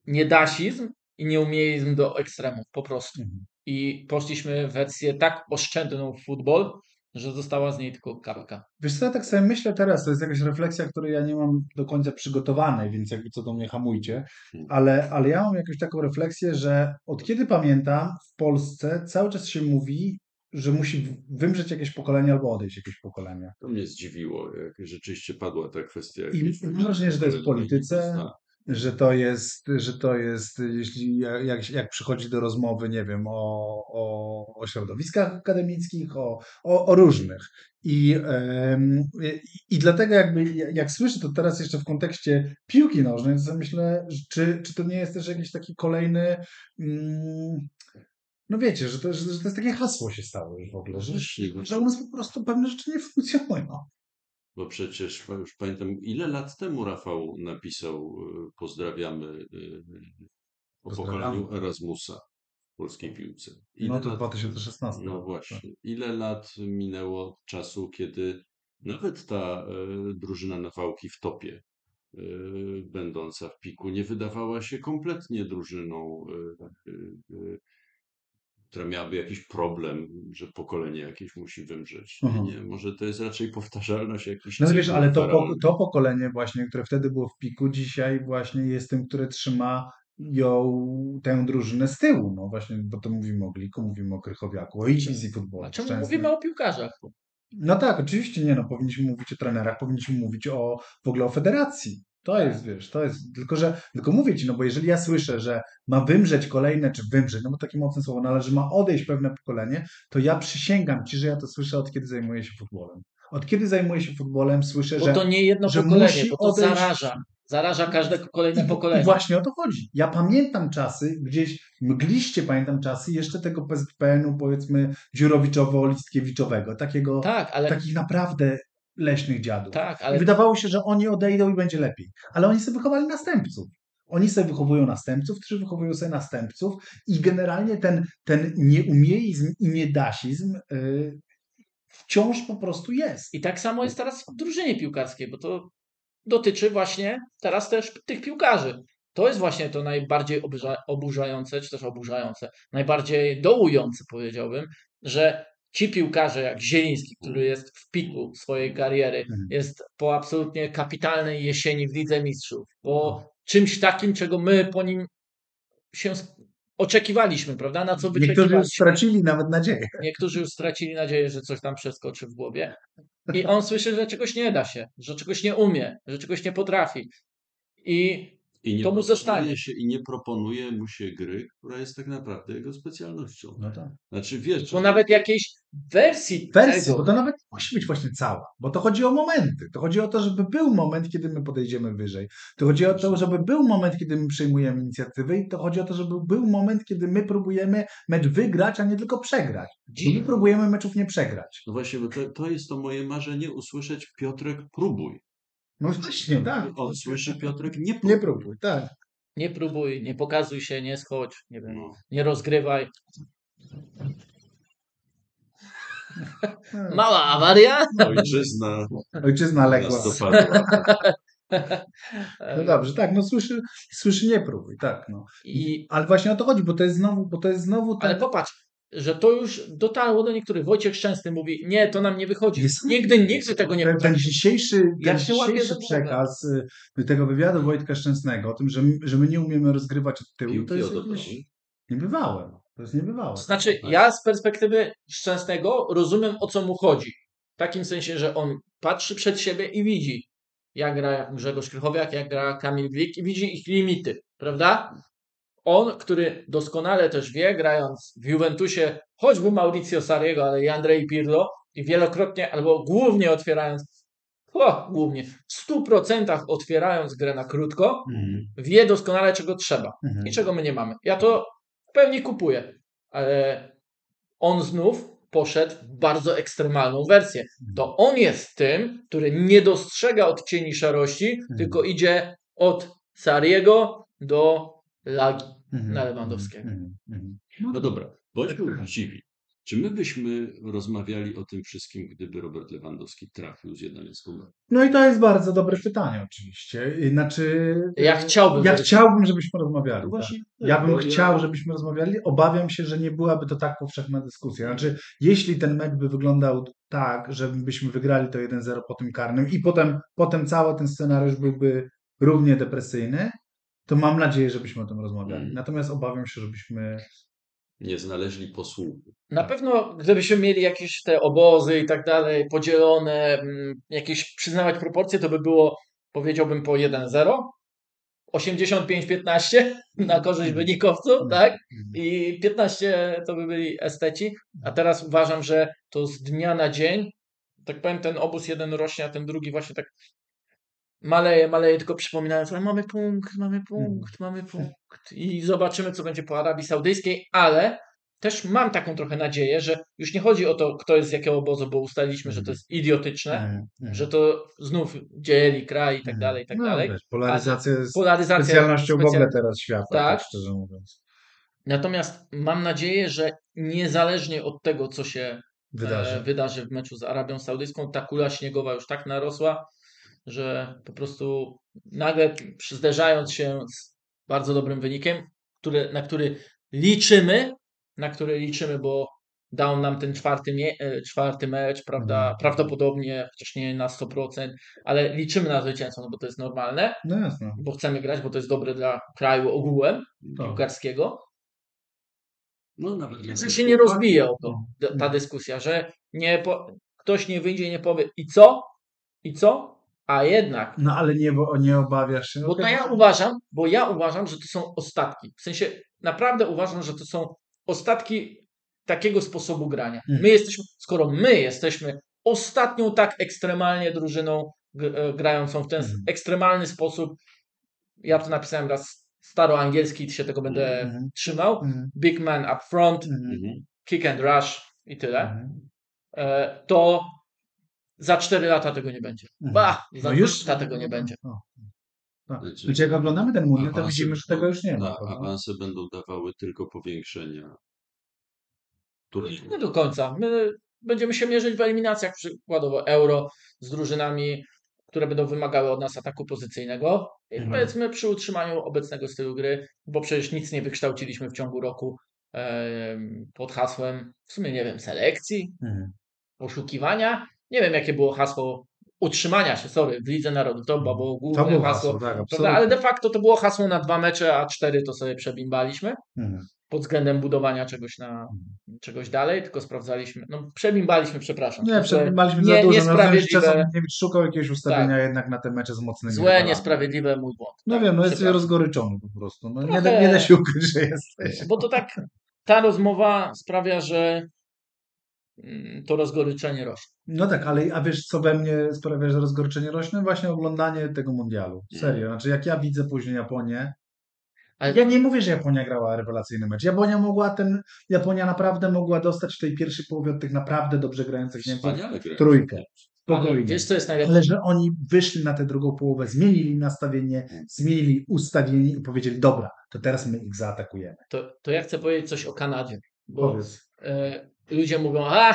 niedasizm i nieumiejizm do ekstremów, po prostu. Mhm. I poszliśmy w wersję tak oszczędną w futbol, że została z niej tylko kapka. Wiesz co, ja tak sobie myślę teraz, to jest jakaś refleksja, której ja nie mam do końca przygotowanej, więc jakby co do mnie hamujcie, ale, ale ja mam jakąś taką refleksję, że od kiedy pamiętam w Polsce cały czas się mówi, że musi wymrzeć jakieś pokolenie albo odejść jakieś pokolenie. To mnie zdziwiło, jak rzeczywiście padła ta kwestia. I mam wrażenie, że to jest w polityce. Że to jest, że to jest, jeśli jak, jak przychodzi do rozmowy, nie wiem, o, o, o środowiskach akademickich, o, o, o różnych. I, i, dlatego jakby, jak słyszę to teraz jeszcze w kontekście piłki nożnej, to myślę, czy, czy to nie jest też jakiś taki kolejny, mm, no wiecie, że to, że, że to jest takie hasło się stało już w ogóle, że, że u nas po prostu pewne rzeczy nie funkcjonują. Bo przecież już pamiętam, ile lat temu Rafał napisał y, pozdrawiamy y, o Pozdrawiamy. pokoleniu Erasmusa w polskiej piłce. Ile No to lat- 2016. No właśnie. Ile lat minęło od czasu, kiedy nawet ta y, drużyna Nawałki w topie, y, będąca w piku, nie wydawała się kompletnie drużyną, y, y, y, która miałaby jakiś problem, że pokolenie jakieś musi wymrzeć. Nie, Mhm. nie, może to jest raczej powtarzalność jakichś No wiesz, ale to, po, to pokolenie właśnie, które wtedy było w piku, dzisiaj właśnie jest tym, które trzyma ją, tę drużynę z tyłu. No właśnie, bo to mówimy o Gliku, mówimy o Krychowiaku, o Easy Football. A czemu Szczęsnym. mówimy o piłkarzach? No tak, oczywiście nie, no powinniśmy mówić o trenerach, powinniśmy mówić o w ogóle o federacji. To jest, wiesz, to jest, tylko że, tylko mówię ci, no bo jeżeli ja słyszę, że ma wymrzeć kolejne, czy wymrzeć, no bo takie mocne słowo, no ale że ma odejść pewne pokolenie, to ja przysięgam ci, że ja to słyszę od kiedy zajmuję się futbolem. Od kiedy zajmuję się futbolem, słyszę, Bo że... to nie jedno że pokolenie, bo to odejść- zaraża. Zaraża każde kolejne pokolenie. I właśnie o to chodzi. Ja pamiętam czasy, gdzieś mgliście pamiętam czasy jeszcze tego PZPN-u, powiedzmy, dziurowiczowo-listkiewiczowego, takiego, Tak, ale takich naprawdę leśnych dziadów. tak, I ale wydawało się, że oni odejdą i będzie lepiej. Ale oni sobie wychowali następców. Oni sobie wychowują następców, którzy wychowują sobie następców i generalnie ten, ten nieumiejizm i niedasizm yy, wciąż po prostu jest. i tak samo jest teraz w drużynie piłkarskiej, bo to dotyczy właśnie teraz też tych piłkarzy. To jest właśnie to najbardziej oburza, oburzające, czy też oburzające, najbardziej dołujące powiedziałbym, że ci piłkarze jak Zieliński, który jest w piku swojej kariery, Mhm. jest po absolutnie kapitalnej jesieni w Lidze Mistrzów, po czymś takim, czego my po nim się oczekiwaliśmy, prawda? Na co Niektórzy już wyczekiwaliśmy. stracili nawet nadzieję. Niektórzy już stracili nadzieję, że coś tam przeskoczy w głowie. I on słyszy, że czegoś nie da się, że czegoś nie umie, że czegoś nie potrafi. I I nie to mu zostanie. Się, I nie proponuje mu się gry, która jest tak naprawdę jego specjalnością. No tak. Znaczy wiesz, bo nawet jakiejś wersji, wersji, tego, bo to nawet musi być właśnie cała, bo to chodzi o momenty. To chodzi o to, żeby był moment, kiedy my podejdziemy wyżej. To chodzi o to, żeby był moment, kiedy my przejmujemy inicjatywę i to chodzi o to, żeby był moment, kiedy my próbujemy mecz wygrać, a nie tylko przegrać. Bo my próbujemy meczów nie przegrać. no właśnie, bo to, to jest to moje marzenie, usłyszeć Piotrek próbuj. No właśnie, tak. On słyszy Piotrek nie próbuj. Nie próbuj, tak. nie próbuj, nie pokazuj się, nie schodź, nie wiem, No. nie rozgrywaj. No. Mała awaria. Ojczyzna Ojczyzna legła. No dobrze, tak, no słyszy, słyszy nie próbuj, tak. No. I, Ale właśnie o to chodzi, bo to jest znowu, bo to jest znowu ten... ale popatrz, że to już dotarło do niektórych. Wojciech Szczęsny mówi, nie, to nam nie wychodzi. Jest- Nigdy, nigdy tego nie ten, ten dzisiejszy, Ja ten się łapię dzisiejszy przekaz y, tego wywiadu Wojtka Szczęsnego o tym, że, my- że my nie umiemy rozgrywać od tyłu, to jest jakieś niebywałe. To jest niebywałe. Znaczy, ja z perspektywy Szczęsnego rozumiem, o co mu chodzi. W takim sensie, że on patrzy przed siebie i widzi, jak gra Grzegorz Krychowiak, jak gra Kamil Glik i widzi ich limity, prawda? On, który doskonale też wie, grając w Juventusie, choćby Mauricio Sariego, ale i Andrzej Pirlo, i wielokrotnie, albo głównie otwierając, o, głównie, w 100% otwierając grę na krótko, Mhm. wie doskonale, czego trzeba Mhm. i czego my nie mamy. Ja to w pełni kupuję, ale on znów poszedł w bardzo ekstremalną wersję. To on jest tym, który nie dostrzega odcieni szarości, tylko idzie od Sariego do Lagi Mhm. na Lewandowskiego. Mhm. Mhm. No dobra, bądźmy uczciwi. Czy my byśmy rozmawiali o tym wszystkim, gdyby Robert Lewandowski trafił z 11 lat? No i to jest bardzo dobre pytanie oczywiście. Znaczy, Ja chciałbym, ja chciałbym, żebyśmy rozmawiali. No tak. właśnie, Ja bym chciał, żebyśmy rozmawiali. Obawiam się, że nie byłaby to tak powszechna dyskusja. Znaczy, jeśli ten mecz by wyglądał tak, żebyśmy wygrali to 1-0 po tym karnym i potem, potem cały ten scenariusz byłby równie depresyjny, to mam nadzieję, żebyśmy o tym rozmawiali. Mm. Natomiast obawiam się, żebyśmy. Nie znaleźli posłuchu. Na pewno, gdybyśmy mieli jakieś te obozy i tak dalej, podzielone, mm, jakieś przyznawać proporcje, to by było, powiedziałbym, po 1-0, 85-15 na korzyść wynikowców, tak? I 15 to by byli esteci, a teraz uważam, że to z dnia na dzień, tak powiem, ten obóz jeden rośnie, a ten drugi właśnie tak maleje, maleje, tylko przypominając, mamy punkt, mamy punkt, mamy punkt i zobaczymy, co będzie po Arabii Saudyjskiej, ale też mam taką trochę nadzieję, że już nie chodzi o to, kto jest z jakiego obozu, bo ustaliliśmy, że to jest idiotyczne, Mhm, mhm. że to znów dzieli kraj i tak Mhm. dalej, i tak No, dalej. wiesz, Polaryzacja jest Polaryzacja specjalnością w specjal- ogóle teraz świata, tak, Tak. szczerze mówiąc. Natomiast mam nadzieję, że niezależnie od tego, co się Wydarzy. e, wydarzy w meczu z Arabią Saudyjską, ta kula śniegowa już tak narosła, że po prostu nagle zderzając się z bardzo dobrym wynikiem, który, na który liczymy, na który liczymy, bo dał nam ten czwarty, mie- e, czwarty mecz, prawda, Mhm. prawdopodobnie, chociaż nie na 100%, ale liczymy na zwycięstwo, no bo to jest normalne, No jasne. bo chcemy grać, bo to jest dobre dla kraju ogółem Tak. piłkarskiego. No nawet Że się nie rozbije o to, No. ta dyskusja, że nie po, ktoś nie wyjdzie i nie powie i co? I co? A jednak, No ale nie, bo nie obawiasz się. bo to ja uważam, bo ja uważam, że to są ostatki. W sensie naprawdę uważam, że to są ostatki takiego sposobu grania. Mhm. My jesteśmy, skoro my jesteśmy ostatnią tak ekstremalnie drużyną e, grającą w ten Mhm. ekstremalny sposób, ja to napisałem raz staroangielski, się tego będę Mhm. trzymał. Mhm. Big man up front, Mhm. Mhm. kick and rush i tyle, Mhm. e, to za 4 lata tego nie będzie. Mhm. Ba, za No 2 już lata tego nie będzie. O. Tak. Znaczy, Znaczy jak oglądamy ten mundial, to widzimy, że tego już nie ma. prawda? Awanse będą dawały tylko powiększenia turnieju. Nie do końca. My będziemy się mierzyć w eliminacjach, przykładowo euro, z drużynami, które będą wymagały od nas ataku pozycyjnego. I Mhm. powiedzmy przy utrzymaniu obecnego stylu gry, bo przecież nic nie wykształciliśmy w ciągu roku pod hasłem, w sumie nie wiem, selekcji, Mhm. poszukiwania. Nie wiem, jakie było hasło utrzymania się, sorry, w Lidze Narodów. To było To główne było hasło. hasło, tak. Ale de facto to było hasło na dwa mecze, a cztery to sobie przebimbaliśmy Mhm. pod względem budowania czegoś na czegoś dalej, tylko sprawdzaliśmy. No, przebimbaliśmy, przepraszam. Nie, przebimbaliśmy nie- za dużo. No, niesprawiedliwe, Czasowniewicz szukał jakiegoś ustawienia jednak na te mecze z mocnymi złe, rywalami. niesprawiedliwe, mój błąd. No Tak, wiem, no jesteś rozgoryczony po prostu. No, nie, da, Trochę- nie da się ukryć, że jesteś. Bo to tak, ta rozmowa sprawia, że to rozgoryczenie rośnie. No tak, ale a wiesz, co we mnie sprawia, że rozgorczenie rośnie? Właśnie oglądanie tego mundialu. Serio. Znaczy, jak ja widzę później Japonię, Ale ja nie mówię, że Japonia grała rewelacyjny mecz. Japonia mogła ten, Japonia naprawdę mogła dostać w tej pierwszej połowie od tych naprawdę dobrze grających Niemców trójkę. Spokojnie. wiesz, co jest najlepsze? Ale że oni wyszli na tę drugą połowę, zmienili nastawienie, zmienili ustawienie i powiedzieli, dobra, to teraz my ich zaatakujemy. To, to ja chcę powiedzieć coś o Kanadzie. Bo Powiedz. E, ludzie mówią, a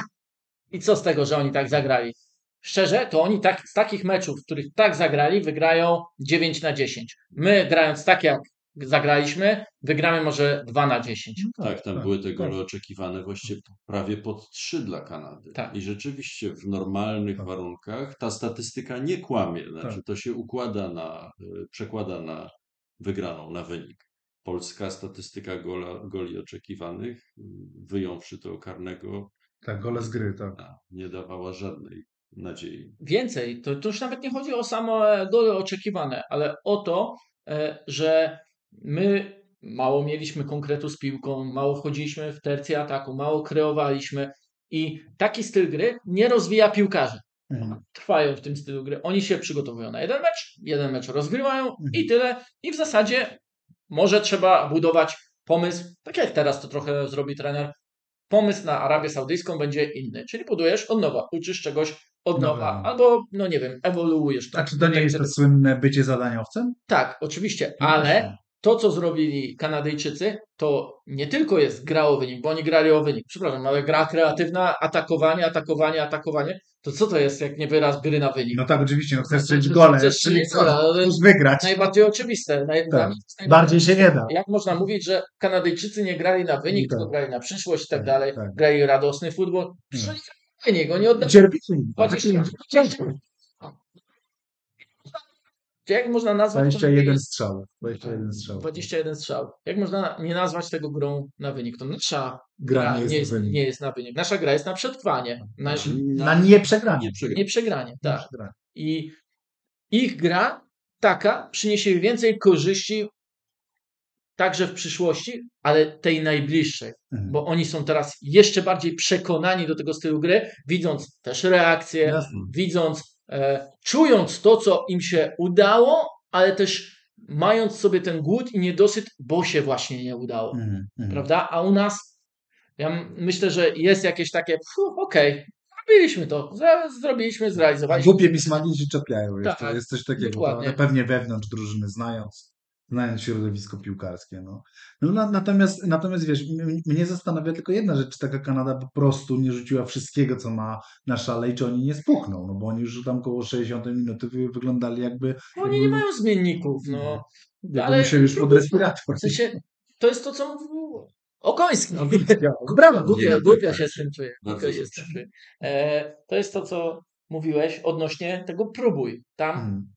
i co z tego, że oni tak zagrali? Szczerze, to oni tak, z takich meczów, w których tak zagrali, wygrają 9 na 10. My, grając tak jak zagraliśmy, wygramy może 2 na 10. No Tak, tam były te tak. gole oczekiwane właściwie prawie pod trzy dla Kanady. Tak. I rzeczywiście w normalnych Tak. warunkach ta statystyka nie kłamie. Znaczy Tak. to się układa na, y, przekłada na wygraną, na wynik. Polska statystyka gola, goli oczekiwanych, wyjąwszy tego karnego, Tak, gole z gry, tak. nie dawała żadnej nadziei. Więcej, to, to już nawet nie chodzi o same gole oczekiwane, ale o to, e, że my mało mieliśmy konkretu z piłką, mało wchodziliśmy w tercję ataku, mało kreowaliśmy i taki styl gry nie rozwija piłkarzy. Mhm. Trwają w tym stylu gry. Oni się przygotowują na jeden mecz, jeden mecz rozgrywają Mhm. i tyle. I w zasadzie może trzeba budować pomysł, tak jak teraz to trochę zrobi trener. Pomysł na Arabię Saudyjską będzie inny, czyli budujesz od nowa, uczysz czegoś od nowa, Dobra. albo, no nie wiem, ewoluujesz. A czy to nie Tak, jest żeby- to słynne bycie zadaniowcem? Tak, oczywiście, No ale. To, co zrobili Kanadyjczycy, to nie tylko jest gra o wynik, bo oni grali o wynik, przepraszam, ale gra kreatywna, atakowanie, atakowanie, atakowanie, to co to jest, jak nie wyraz gry na wynik? No tak, oczywiście, no chcesz to- strzelić gole, chcesz czyli strzelić ale- chcesz wygrać. Najbardziej oczywiste. Naj, Tak. najbardziej Bardziej się nie da. Jak można mówić, że Kanadyjczycy nie grali na wynik, Tak. tylko grali na przyszłość i tak Tak, dalej, tak. grali radosny futbol? Grali na wynik, oni oddali Cierpliwi. 20. Jak można nazwać 21 strzałów. 21 strzałów. 21 strzał. Jak można nie nazwać tego grą na wynik? To nasza Gra gra nie jest nie jest, nie jest na wynik. Nasza gra jest na przetrwanie, na Na nieprzegranie. Nie przegranie. nieprzegranie. Na Tak. I ich gra taka przyniesie więcej korzyści także w przyszłości, ale tej najbliższej. Mhm. bo oni są teraz jeszcze bardziej przekonani do tego stylu gry, widząc też reakcje, Jasne. widząc, czując to, co im się udało, ale też mając sobie ten głód i niedosyt, bo się właśnie nie udało. Mhm, mhm. Prawda? A u nas Ja myślę, że jest jakieś takie, "Fu, okej, zrobiliśmy to, zrobiliśmy, zrealizowaliśmy. Głupie pismaki się czepiają jeszcze. Tak, jest coś takiego. pewnie wewnątrz drużyny, znając, znając środowisko piłkarskie. No. No, na, natomiast, natomiast wiesz, mnie zastanawia tylko jedna rzecz, czy taka Kanada po prostu nie rzuciła wszystkiego, co ma na szale i czy oni nie spuchną, no bo oni już tam koło 60 minuty wy, wyglądali jakby, Oni nie mają zmienników, no. jakby Ale- musieli już pod respirator. W sensie, to jest to, co mówił Okoński. Brawo, Głupio, Nie, głupio tak, się z tym czuję. bardzo Głupio się z tym to jest to, co mówiłeś odnośnie tego próbuj. Tam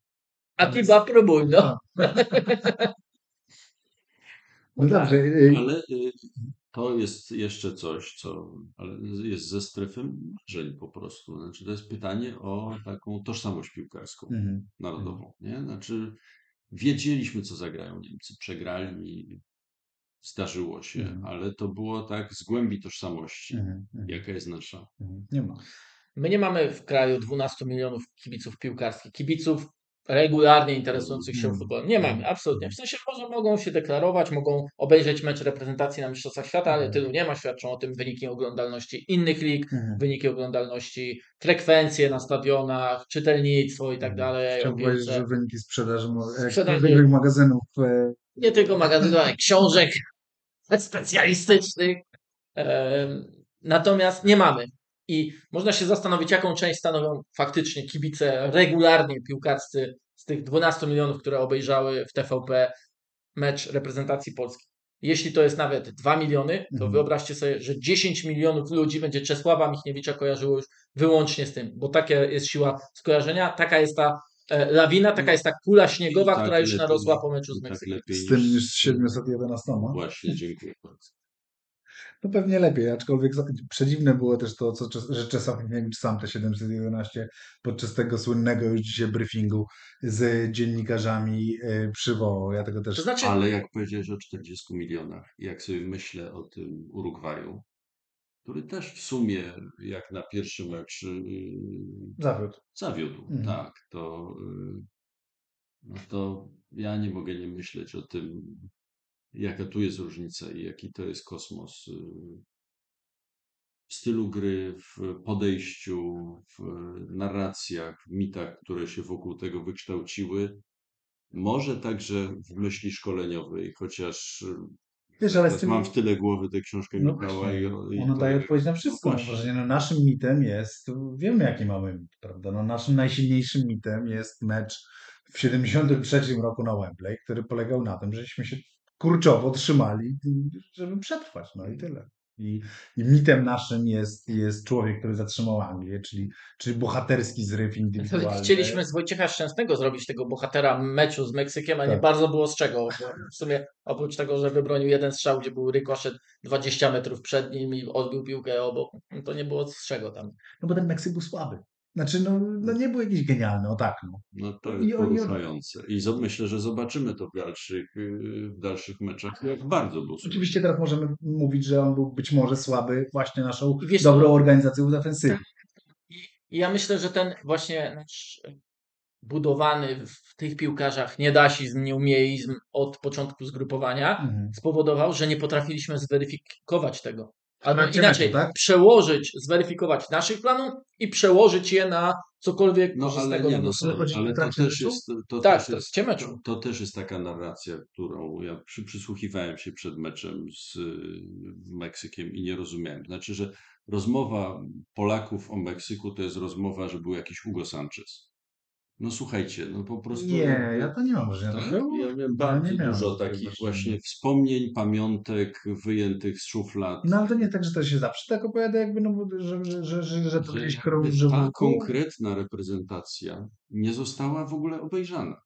Mm. Atiba próbuj, no. No dobrze, y, Ale y, to jest jeszcze coś, co ale jest ze strefy marzeń po prostu. Znaczy, to jest pytanie o taką tożsamość piłkarską, mhm. narodową. Nie? Znaczy, wiedzieliśmy, co zagrają Niemcy. Przegrali, zdarzyło się, Mhm. ale to było tak z głębi tożsamości. Mhm. Mhm. Jaka jest nasza? Mhm. Nie ma. My nie mamy w kraju 12 milionów kibiców piłkarskich, kibiców regularnie interesujących się Mm. futbolem. Nie mamy, absolutnie. W sensie może mogą się deklarować, mogą obejrzeć mecz reprezentacji na Mistrzostwach Świata, ale Mhm. tylu nie ma. Świadczą o tym wyniki oglądalności innych lig, Mhm. wyniki oglądalności, frekwencje na stadionach, czytelnictwo i tak dalej. Chciałbym powiedzieć, że wyniki sprzedaży, Sprzedaży. magazynów e, nie tylko magazynów, ale książek specjalistycznych. Natomiast nie mamy. I można się zastanowić, jaką część stanowią faktycznie kibice regularnie piłkarscy z tych 12 milionów, które obejrzały w TVP mecz reprezentacji Polski. Jeśli to jest nawet 2 miliony, to Mhm. wyobraźcie sobie, że 10 milionów ludzi będzie Czesława Michniewicza kojarzyło już wyłącznie z tym, bo taka jest siła skojarzenia, taka jest ta e, lawina, taka jest ta kula śniegowa, tak która już lepiej- narosła po meczu z tak Meksykiem. lepiej z tym niż- niż z 711. Właśnie, dziękuję bardzo. No pewnie lepiej, aczkolwiek przedziwne było też to, co, że Czesław Michniewicz sam te 711 podczas tego słynnego już dzisiaj briefingu z dziennikarzami e, przywołał. Ja tego też... To znaczy, Ale jak powiedziałeś o 40 milionach, jak sobie myślę o tym Urugwaju, który też w sumie, jak na pierwszy mecz yy, Zawiódł. zawiódł, Mhm. tak, to, yy, no to ja nie mogę nie myśleć o tym, jaka tu jest różnica i jaki to jest kosmos yy, w stylu gry, w podejściu, w narracjach, w mitach, które się wokół tego wykształciły. Może także w myśli szkoleniowej, chociaż Wiesz, ale z teraz tym... mam w tyle głowy tę książkę No Michała i, i Ona daje odpowiedź na wszystko. No właśnie. no naszym mitem jest, wiemy jaki mamy mit, prawda? No naszym najsilniejszym mitem jest mecz w 73 roku na Wembley, który polegał na tym, żeśmy się kurczowo trzymali, żeby przetrwać, no i tyle. I, I mitem naszym jest, jest człowiek, który zatrzymał Anglię, czyli, czyli bohaterski zryw indywidualny. Chcieliśmy z Wojciecha Szczęsnego zrobić tego bohatera meczu z Meksykiem, a nie Tak. bardzo było z czego. W sumie oprócz tego, że wybronił jeden strzał, gdzie był rykoszet 20 metrów przed nim i odbił piłkę obok, to nie było z czego tam. No bo ten Meksyk był słaby. Znaczy, no, no nie był jakiś genialny, o tak, no. No to I jest oni- poruszające. I myślę, że zobaczymy to w dalszych, yy, w dalszych meczach, jak bardzo był. Oczywiście teraz możemy mówić, że on był być może słaby właśnie naszą I wiesz dobrą organizacją defensywy. I ja myślę, że ten właśnie nasz budowany w tych piłkarzach niedasizm, nieumiejizm od początku zgrupowania Mhm. spowodował, że nie potrafiliśmy zweryfikować tego. Albo inaczej, meczu, tak? przełożyć, zweryfikować naszych planów i przełożyć je na cokolwiek No ale nie, no. Ale to też jest, to Tak, też jest, trakcie meczu. to, to też jest taka narracja, którą ja przy, przysłuchiwałem się przed meczem z y, Meksykiem i nie rozumiałem. Znaczy, że rozmowa Polaków o Meksyku to jest rozmowa, że był jakiś Hugo Sanchez. No słuchajcie, no po prostu... Nie, ja to nie mam wrażenia. Tak, ja miałem ja bardzo miałem dużo takich właśnie wspomnień, pamiątek wyjętych z szuflad. No ale to nie tak, że to się zawsze tak opowiada, jakby, no, bo- że, że, że, że, to jakby krąży ta konkretna reprezentacja nie została w ogóle obejrzana.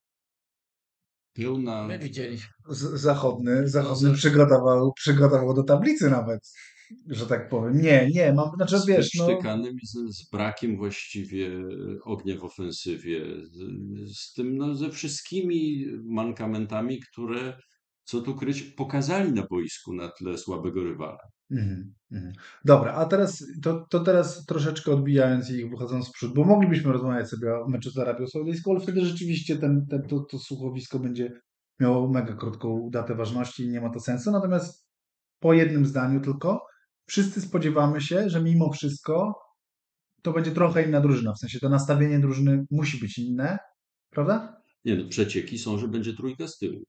Pełna My widzieliśmy. Z- Zachodny, zachodny No, przygotował, przygotował do tablicy nawet, że tak powiem. Nie, nie, mam, znaczy z wiesz, no... z, z brakiem właściwie ognia w ofensywie, z, z tym no, ze wszystkimi mankamentami, które, co tu kryć, pokazali na boisku na tle słabego rywala. Mhm, mhm. Dobra, a teraz to, to teraz troszeczkę odbijając i wychodząc w przód, bo moglibyśmy rozmawiać sobie o meczu z Arabią Saudyjską, ale wtedy rzeczywiście ten, ten, to, to słuchowisko będzie miało mega krótką datę ważności i nie ma to sensu. Natomiast po jednym zdaniu tylko, wszyscy spodziewamy się, że mimo wszystko to będzie trochę inna drużyna. W sensie to nastawienie drużyny musi być inne, prawda? Nie no, przecieki są, że będzie trójka z tyłu.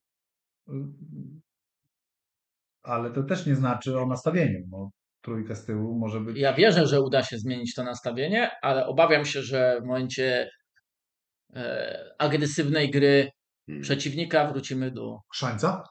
Ale to też nie znaczy o nastawieniu. No, trójka z tyłu może być. Ja wierzę, że uda się zmienić to nastawienie, ale obawiam się, że w momencie e, agresywnej gry Hmm. przeciwnika wrócimy do Krzańca?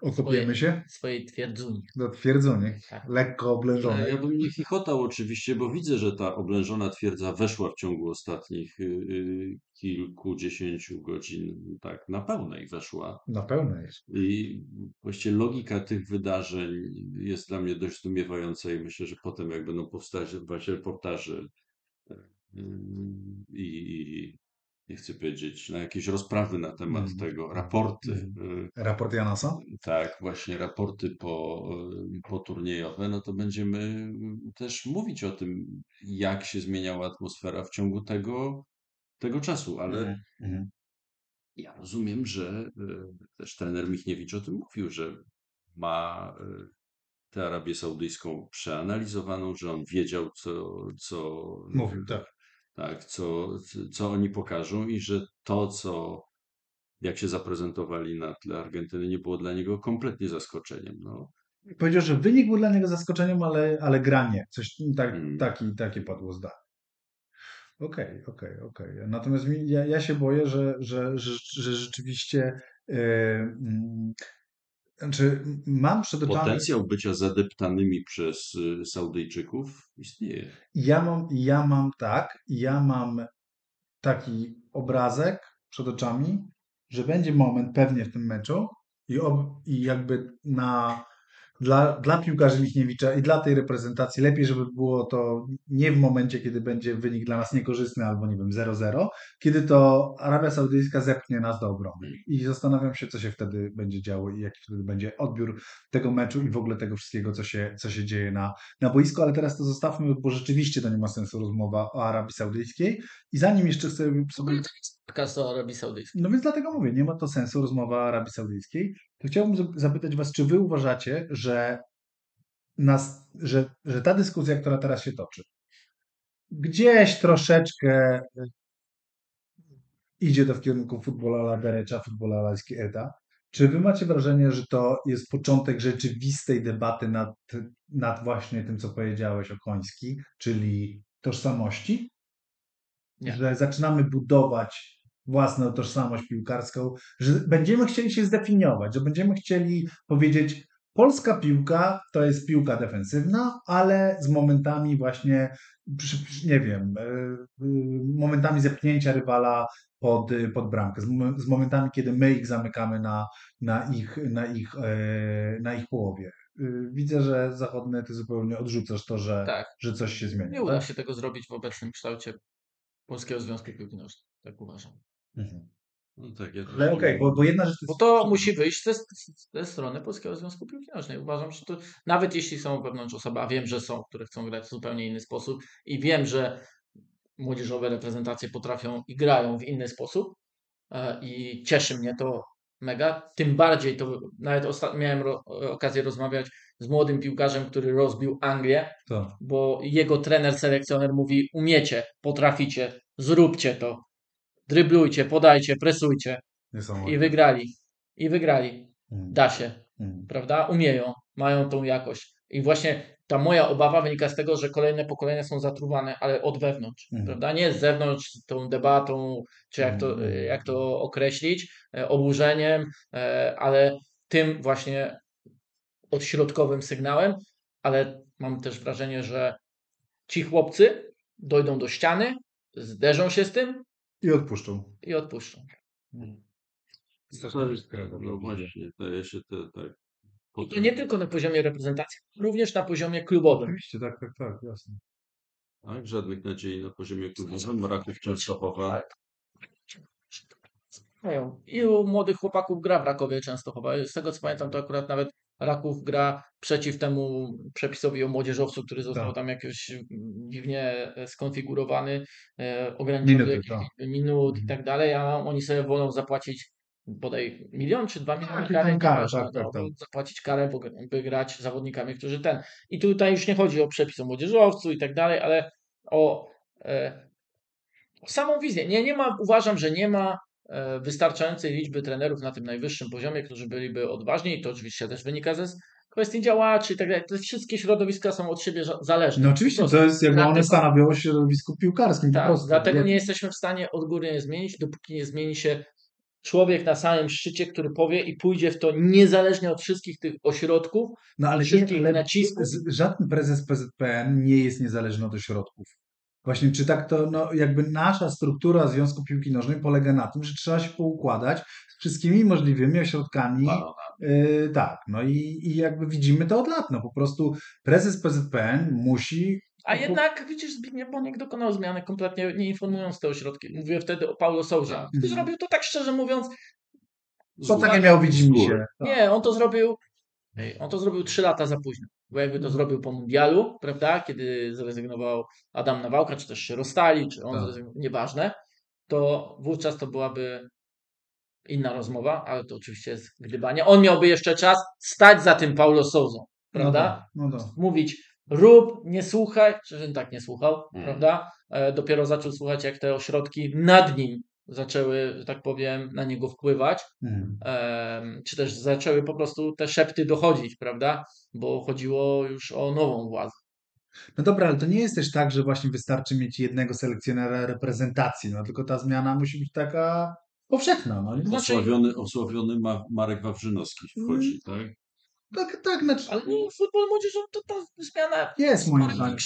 Okopiemy się swojej twierdzuni. do twierdzony, Tak. lekko Ale oblężony. Ja bym nie chichotał oczywiście, bo widzę, że ta oblężona twierdza weszła w ciągu ostatnich y, y, kilkudziesięciu godzin, tak, na pełnej weszła. Na pełnej jest. I właściwie logika tych wydarzeń jest dla mnie dość zdumiewająca i myślę, że potem jak będą powstać właśnie reportaże y, i nie chcę powiedzieć, na jakieś rozprawy na temat Mhm. tego, raporty, Mhm. y, Raport Janasa? tak, właśnie raporty po, poturniejowe, no to będziemy też mówić o tym, jak się zmieniała atmosfera w ciągu tego, tego czasu, ale Mhm. ja rozumiem, że y, też trener Michniewicz o tym mówił, że ma y, tę Arabię Saudyjską przeanalizowaną, że on wiedział, co, co, Mówił, tak. Tak, co, co oni pokażą i że to, co jak się zaprezentowali na tle Argentyny, nie było dla niego kompletnie zaskoczeniem. No, Powiedział, że wynik był dla niego zaskoczeniem, ale, ale granie. Coś tak, Mm. taki, takie padło zdanie. Okej, okej, okej. Natomiast mi, ja, ja się boję, że, że, że, że rzeczywiście mm, znaczy mam przed oczami. potencjał bycia zadeptanymi przez y, Saudyjczyków istnieje. Ja mam, ja mam tak, ja mam taki obrazek przed oczami, że będzie moment pewnie w tym meczu i, ob, i jakby na, dla, dla piłkarzy Michniewicza i dla tej reprezentacji lepiej, żeby było to nie w momencie, kiedy będzie wynik dla nas niekorzystny albo nie wiem 0-0, kiedy to Arabia Saudyjska zepchnie nas do obrony. I zastanawiam się, co się wtedy będzie działo i jaki wtedy będzie odbiór tego meczu i w ogóle tego wszystkiego, co się, co się dzieje na, na boisku, ale teraz to zostawmy, bo rzeczywiście to nie ma sensu rozmowa o Arabii Saudyjskiej. I zanim jeszcze chcę sobie. Podcast o Arabii Saudyjskiej. No więc dlatego mówię, nie ma to sensu rozmowa o Arabii Saudyjskiej. To chciałbym zap- zapytać Was, czy Wy uważacie, że, nas, że, że ta dyskusja, która teraz się toczy, gdzieś troszeczkę idzie to w kierunku futbola la derecha, futbola la izquierda. Czy wy macie wrażenie, że to jest początek rzeczywistej debaty nad, nad właśnie tym, co powiedziałeś o Koński, czyli tożsamości? Nie. Że zaczynamy budować własną tożsamość piłkarską, że będziemy chcieli się zdefiniować, że będziemy chcieli powiedzieć, polska piłka to jest piłka defensywna, ale z momentami właśnie, nie wiem, e, e, momentami zepchnięcia rywala pod, pod bramkę, z, mom- z momentami, kiedy my ich zamykamy na, na, ich, na, ich, e, na ich połowie. E, Widzę, że zachodny ty zupełnie odrzucasz to, że, Tak. że coś się zmienia. Nie uda tak? się tego zrobić w obecnym kształcie Polskiego Związku Piłki Nożnej. Tak uważam. Mhm. No tak, ja Ale okej, bo, bo jedna rzecz to Bo jest... to musi wyjść ze, ze strony Polskiego Związku Piłki Nożnej. Uważam, że to nawet jeśli są wewnątrz osoby, a wiem, że są, które chcą grać w zupełnie inny sposób i wiem, że młodzieżowe reprezentacje potrafią i grają w inny sposób e, i cieszy mnie to mega. Tym bardziej to nawet osta- miałem ro- okazję rozmawiać z młodym piłkarzem, który rozbił Anglię, To. bo jego trener, selekcjoner mówi: umiecie, potraficie, zróbcie to, dryblujcie, podajcie, presujcie. I wygrali. I wygrali. Mhm. Da się, Mhm. prawda? Umieją, mają tą jakość. I właśnie ta moja obawa wynika z tego, że kolejne pokolenia są zatruwane, ale od wewnątrz, Mhm. prawda? Nie z zewnątrz, tą debatą, czy jak to, Mhm. jak to określić, e, oburzeniem, e, ale tym właśnie odśrodkowym sygnałem, ale mam też wrażenie, że ci chłopcy dojdą do ściany, zderzą się z tym I odpuszczą. i odpuszczą. No właśnie, daje się to tak. I to nie tylko na poziomie reprezentacji, również na poziomie klubowym. Oczywiście, tak, tak, tak, jasne. Tak, żadnych nadziei na poziomie klubowym. Raków Częstochowa. Mają. Ilu młodych chłopaków gra w Rakowie Częstochowa? Z tego co pamiętam, to akurat nawet Raków gra przeciw temu przepisowi o młodzieżowcu, który został Tak. tam jakoś mm, dziwnie e, skonfigurowany, e, ograniczony do jakichś minut i Mhm. tak dalej, a oni sobie wolą zapłacić bodaj milion czy dwa miliony Tak, kary, kara, nieważne, tak, tak, no, tak. zapłacić karę, bo by grać z zawodnikami, którzy ten. I tutaj już nie chodzi o przepis o młodzieżowcu i tak dalej, ale o, e, o samą wizję. Nie, nie ma, uważam, że nie ma wystarczającej liczby trenerów na tym najwyższym poziomie, którzy byliby odważni i to oczywiście też wynika ze kwestii działaczy i tak dalej. Te wszystkie środowiska są od siebie zależne. No oczywiście, to jest jakby one stanowią o środowisku piłkarskim tak, dlatego Nie- nie jesteśmy w stanie odgórnie zmienić, dopóki nie zmieni się człowiek na samym szczycie, który powie i pójdzie w to niezależnie od wszystkich tych ośrodków. No ale, wszystkich nie, ale nacisków. żaden prezes PZPN nie jest niezależny od ośrodków. Właśnie, czy tak to, no jakby nasza struktura Związku Piłki Nożnej polega na tym, że trzeba się poukładać z wszystkimi możliwymi ośrodkami. Yy, tak, no i, i jakby widzimy to od lat. No po prostu prezes PZPN musi. A jednak widzisz, Zbigniew Boniek dokonał zmiany kompletnie nie informując te ośrodki. Mówię wtedy o Paulo Souzie. Tak. Który zrobił to tak szczerze mówiąc, Co takie miało widzimy się. Nie, on to zrobił. On to zrobił 3 lata za późno. Bo jakby to Mhm. zrobił po mundialu, prawda? Kiedy zrezygnował Adam Nawałka, czy też się rozstali, czy on Tak. zrezygnował, nieważne, to wówczas to byłaby inna rozmowa, ale to oczywiście jest gdybanie. On miałby jeszcze czas stać za tym Paulo Souzą, prawda? No, tak, no tak. Mówić rób, nie słuchaj, on tak nie słuchał, Mm. prawda? E, dopiero zaczął słuchać, jak te ośrodki nad nim zaczęły, że tak powiem, na niego wpływać em, czy też zaczęły po prostu te szepty dochodzić, prawda? Bo chodziło już o nową władzę. No dobra, ale to nie jest też tak, że właśnie wystarczy mieć jednego selekcjonera reprezentacji, no tylko ta zmiana musi być taka powszechna. No. Znaczy- Osławiony, osławiony Ma- Marek Wawrzynowski wchodzi, tak? Tak, tak, znaczy, Ale no, futbol młodzieżowy to ta zmiana jest moim zdaniem.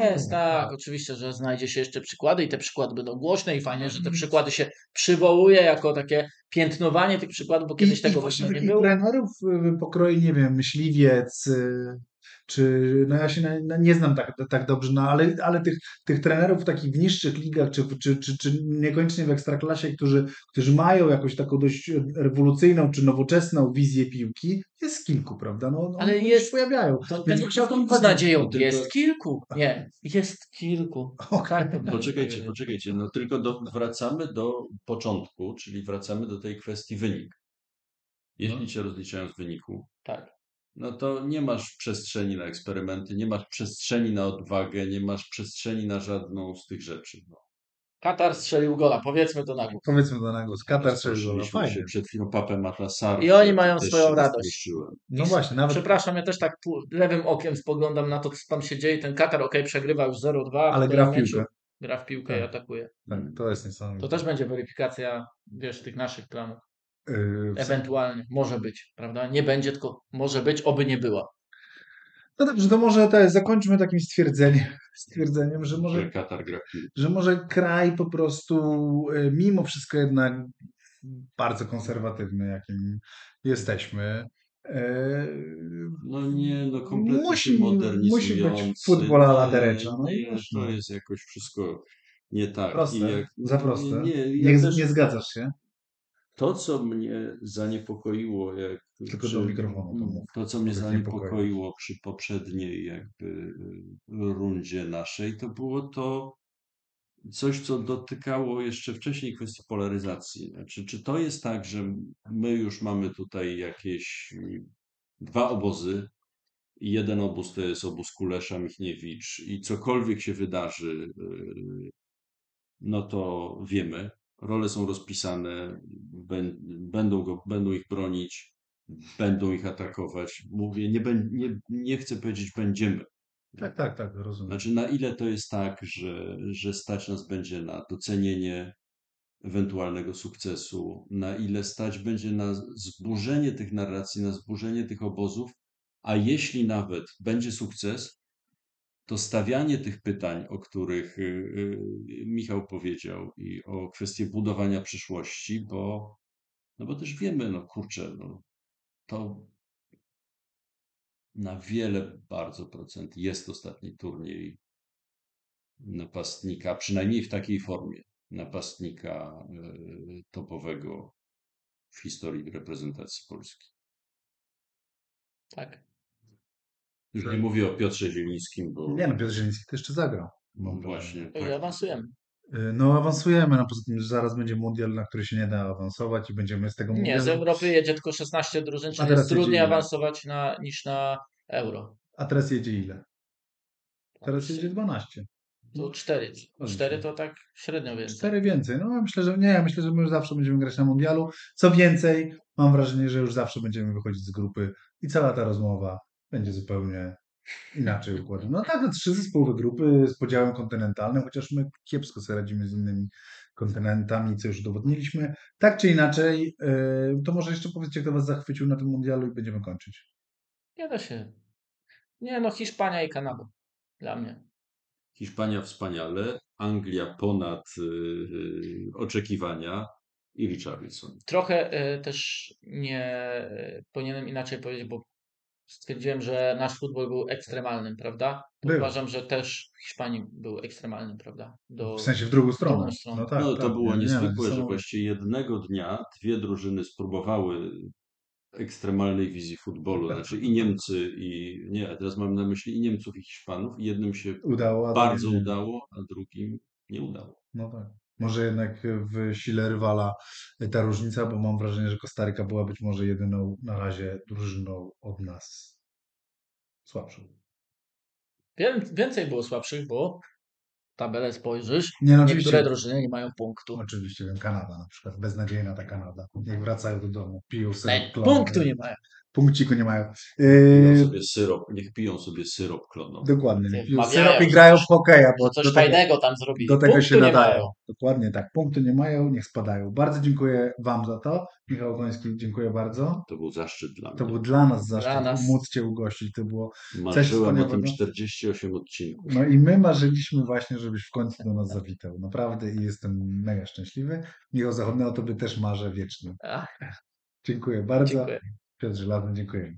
jest, tak, oczywiście, że znajdzie się jeszcze przykłady i te przykłady będą głośne i fajnie, że te przykłady się przywołuje jako takie piętnowanie tych przykładów, bo kiedyś I, tego i właśnie nie było. trenerów y, pokroju, nie wiem, myśliwiec, y, czy, no ja się na, na, nie znam tak, tak dobrze, no ale, ale tych, tych trenerów takich w niższych ligach, czy, czy, czy, czy niekoniecznie w ekstraklasie, którzy, którzy mają jakąś taką dość rewolucyjną, czy nowoczesną wizję piłki, jest kilku, prawda? No, no Ale oni jest- się pojawiają. To Więc będzie chciał chciał to z nadzieją. tylko- Jest kilku. Nie, jest kilku. Okej. Tak, Poczekajcie, poczekajcie. No tylko do, wracamy do początku, czyli wracamy do tej kwestii wynik. Jeśli No. cię rozliczają z wyniku, Tak. No to nie masz przestrzeni na eksperymenty, nie masz przestrzeni na odwagę, nie masz przestrzeni na żadną z tych rzeczy. No. Katar strzelił gola, powiedzmy to na głos. Powiedzmy to na głos. Katar strzelił gola. Fajnie. się przed chwilą papę Matasar. I oni mają swoją radość. No właśnie, nawet, Przepraszam, ja też tak lewym okiem spoglądam na to, co tam się dzieje. Ten Katar, ok, przegrywa już 0-2. ale gra w piłkę. Gra w piłkę i Tak. atakuje. Tak, to jest niesamowite. To też będzie weryfikacja, wiesz, tych naszych planów. Yy, Ewentualnie. Może być, prawda? Nie będzie, tylko może być, oby nie była. No dobrze, to może te, zakończmy takim stwierdzeniem, stwierdzeniem, że Że może, że może kraj po prostu e, mimo wszystko jednak bardzo konserwatywny, jakim jesteśmy. e, No nie, no kompletnie Musi- musi być futbol a la Nie, derecha, no i to no. jest jakoś wszystko nie tak. Proste, I jak, za proste. Nie, nie, Nie, też, nie zgadzasz się? To, co mnie zaniepokoiło, jak Tylko do mikrofonu to mów. to, co mnie zaniepokoiło przy poprzedniej jakby y, rundzie naszej, to było to coś, co dotykało jeszcze wcześniej kwestii polaryzacji. Znaczy, czy to jest tak, że my już mamy tutaj jakieś y, dwa obozy, i jeden obóz to jest obóz Kulesza, Michniewicz i cokolwiek się wydarzy, y, no to wiemy. Role są rozpisane, bę- będą, go, będą ich bronić, będą ich atakować. Mówię, nie, nie, nie chcę powiedzieć będziemy. Tak, tak, tak, rozumiem. Znaczy, na ile to jest tak, że, że stać nas będzie na docenienie ewentualnego sukcesu, na ile stać będzie na zburzenie tych narracji, na zburzenie tych obozów, a jeśli nawet będzie sukces, to stawianie tych pytań, o których y, y, Michał powiedział, i o kwestię budowania przyszłości, bo, no bo też wiemy, no kurczę, no, to na wiele bardzo procent jest ostatni turniej napastnika, przynajmniej w takiej formie, napastnika y, topowego w historii reprezentacji Polski. Tak. Już nie mówię o Piotrze Zielińskim, bo Nie no, Piotr Zieliński to jeszcze zagrał. no właśnie, I tak, awansujemy. Y, No awansujemy, no poza tym że zaraz będzie mundial, na który się nie da awansować i będziemy z tego Nie, mundialu. z Europy jedzie tylko 16 drużyn, czyli jest trudniej ile? awansować na, niż na Euro. A teraz jedzie ile? Teraz jedzie 12. To 4. No, 4 to tak średnio więcej. Cztery więcej. No myślę, że nie, myślę, że my już zawsze będziemy grać na mundialu. Co więcej, mam wrażenie, że już zawsze będziemy wychodzić z grupy i cała ta rozmowa będzie zupełnie inaczej układana. No tak, no trzy zespołowe grupy z podziałem kontynentalnym, chociaż my kiepsko sobie radzimy z innymi kontynentami, co już udowodniliśmy. Tak czy inaczej, yy, to może jeszcze powiedzcie, kto was zachwycił na tym mundialu i będziemy kończyć. Nie da się. Nie no, Hiszpania i Kanada. Dla mnie. Hiszpania wspaniale, Anglia ponad y, y, oczekiwania i Richarlison. Trochę e, też nie e, powinienem inaczej powiedzieć, bo stwierdziłem, że nasz futbol był ekstremalnym, prawda? Był. Uważam, że też w Hiszpanii był ekstremalnym, prawda? Do, W sensie w drugą stronę. drugą stronę. No tak, no to tak, było nie, nie, niezwykłe, że są- właściwie jednego dnia dwie drużyny spróbowały ekstremalnej wizji futbolu. Znaczy i Niemcy, i nie, a teraz mam na myśli i Niemców, i Hiszpanów. I jednym się Udało, bardzo nie. udało, a drugim nie udało. No tak. Może jednak w sile rywala ta różnica, bo mam wrażenie, że Kostaryka była być może jedyną na razie drużyną od nas słabszą. Wię- Więcej było słabszych, bo tabelę spojrzysz, Nie, no niektóre drużyny nie mają punktu. Oczywiście wiem, Kanada na przykład, beznadziejna ta Kanada. Niech wracają do domu, piją klonowy. punktu nie mają. Punkciku nie mają. Piją Yy, sobie syrop, niech piją sobie syrop klonowy. dokładnie. Niech Piją wmawiają, syrop i grają w hokeja, bo coś do tego, fajnego tam zrobili. do tego punktu się nie nadają. mają. Dokładnie tak. Punktu nie mają, niech spadają. Bardzo dziękuję Wam za to. Michał Koński, dziękuję bardzo. To był zaszczyt dla To mnie. był dla nas zaszczyt Dla nas. móc Cię ugościć. To było Marzyłem o tym wspaniałego. 48 odcinków. No i my marzyliśmy właśnie, żebyś w końcu do nas zawitał. Naprawdę i jestem mega szczęśliwy. Michał Zachodny o tobie też marzę wiecznie. Ach, Dziękuję bardzo. dziękuję. Piotr Żelazny, dziękuję.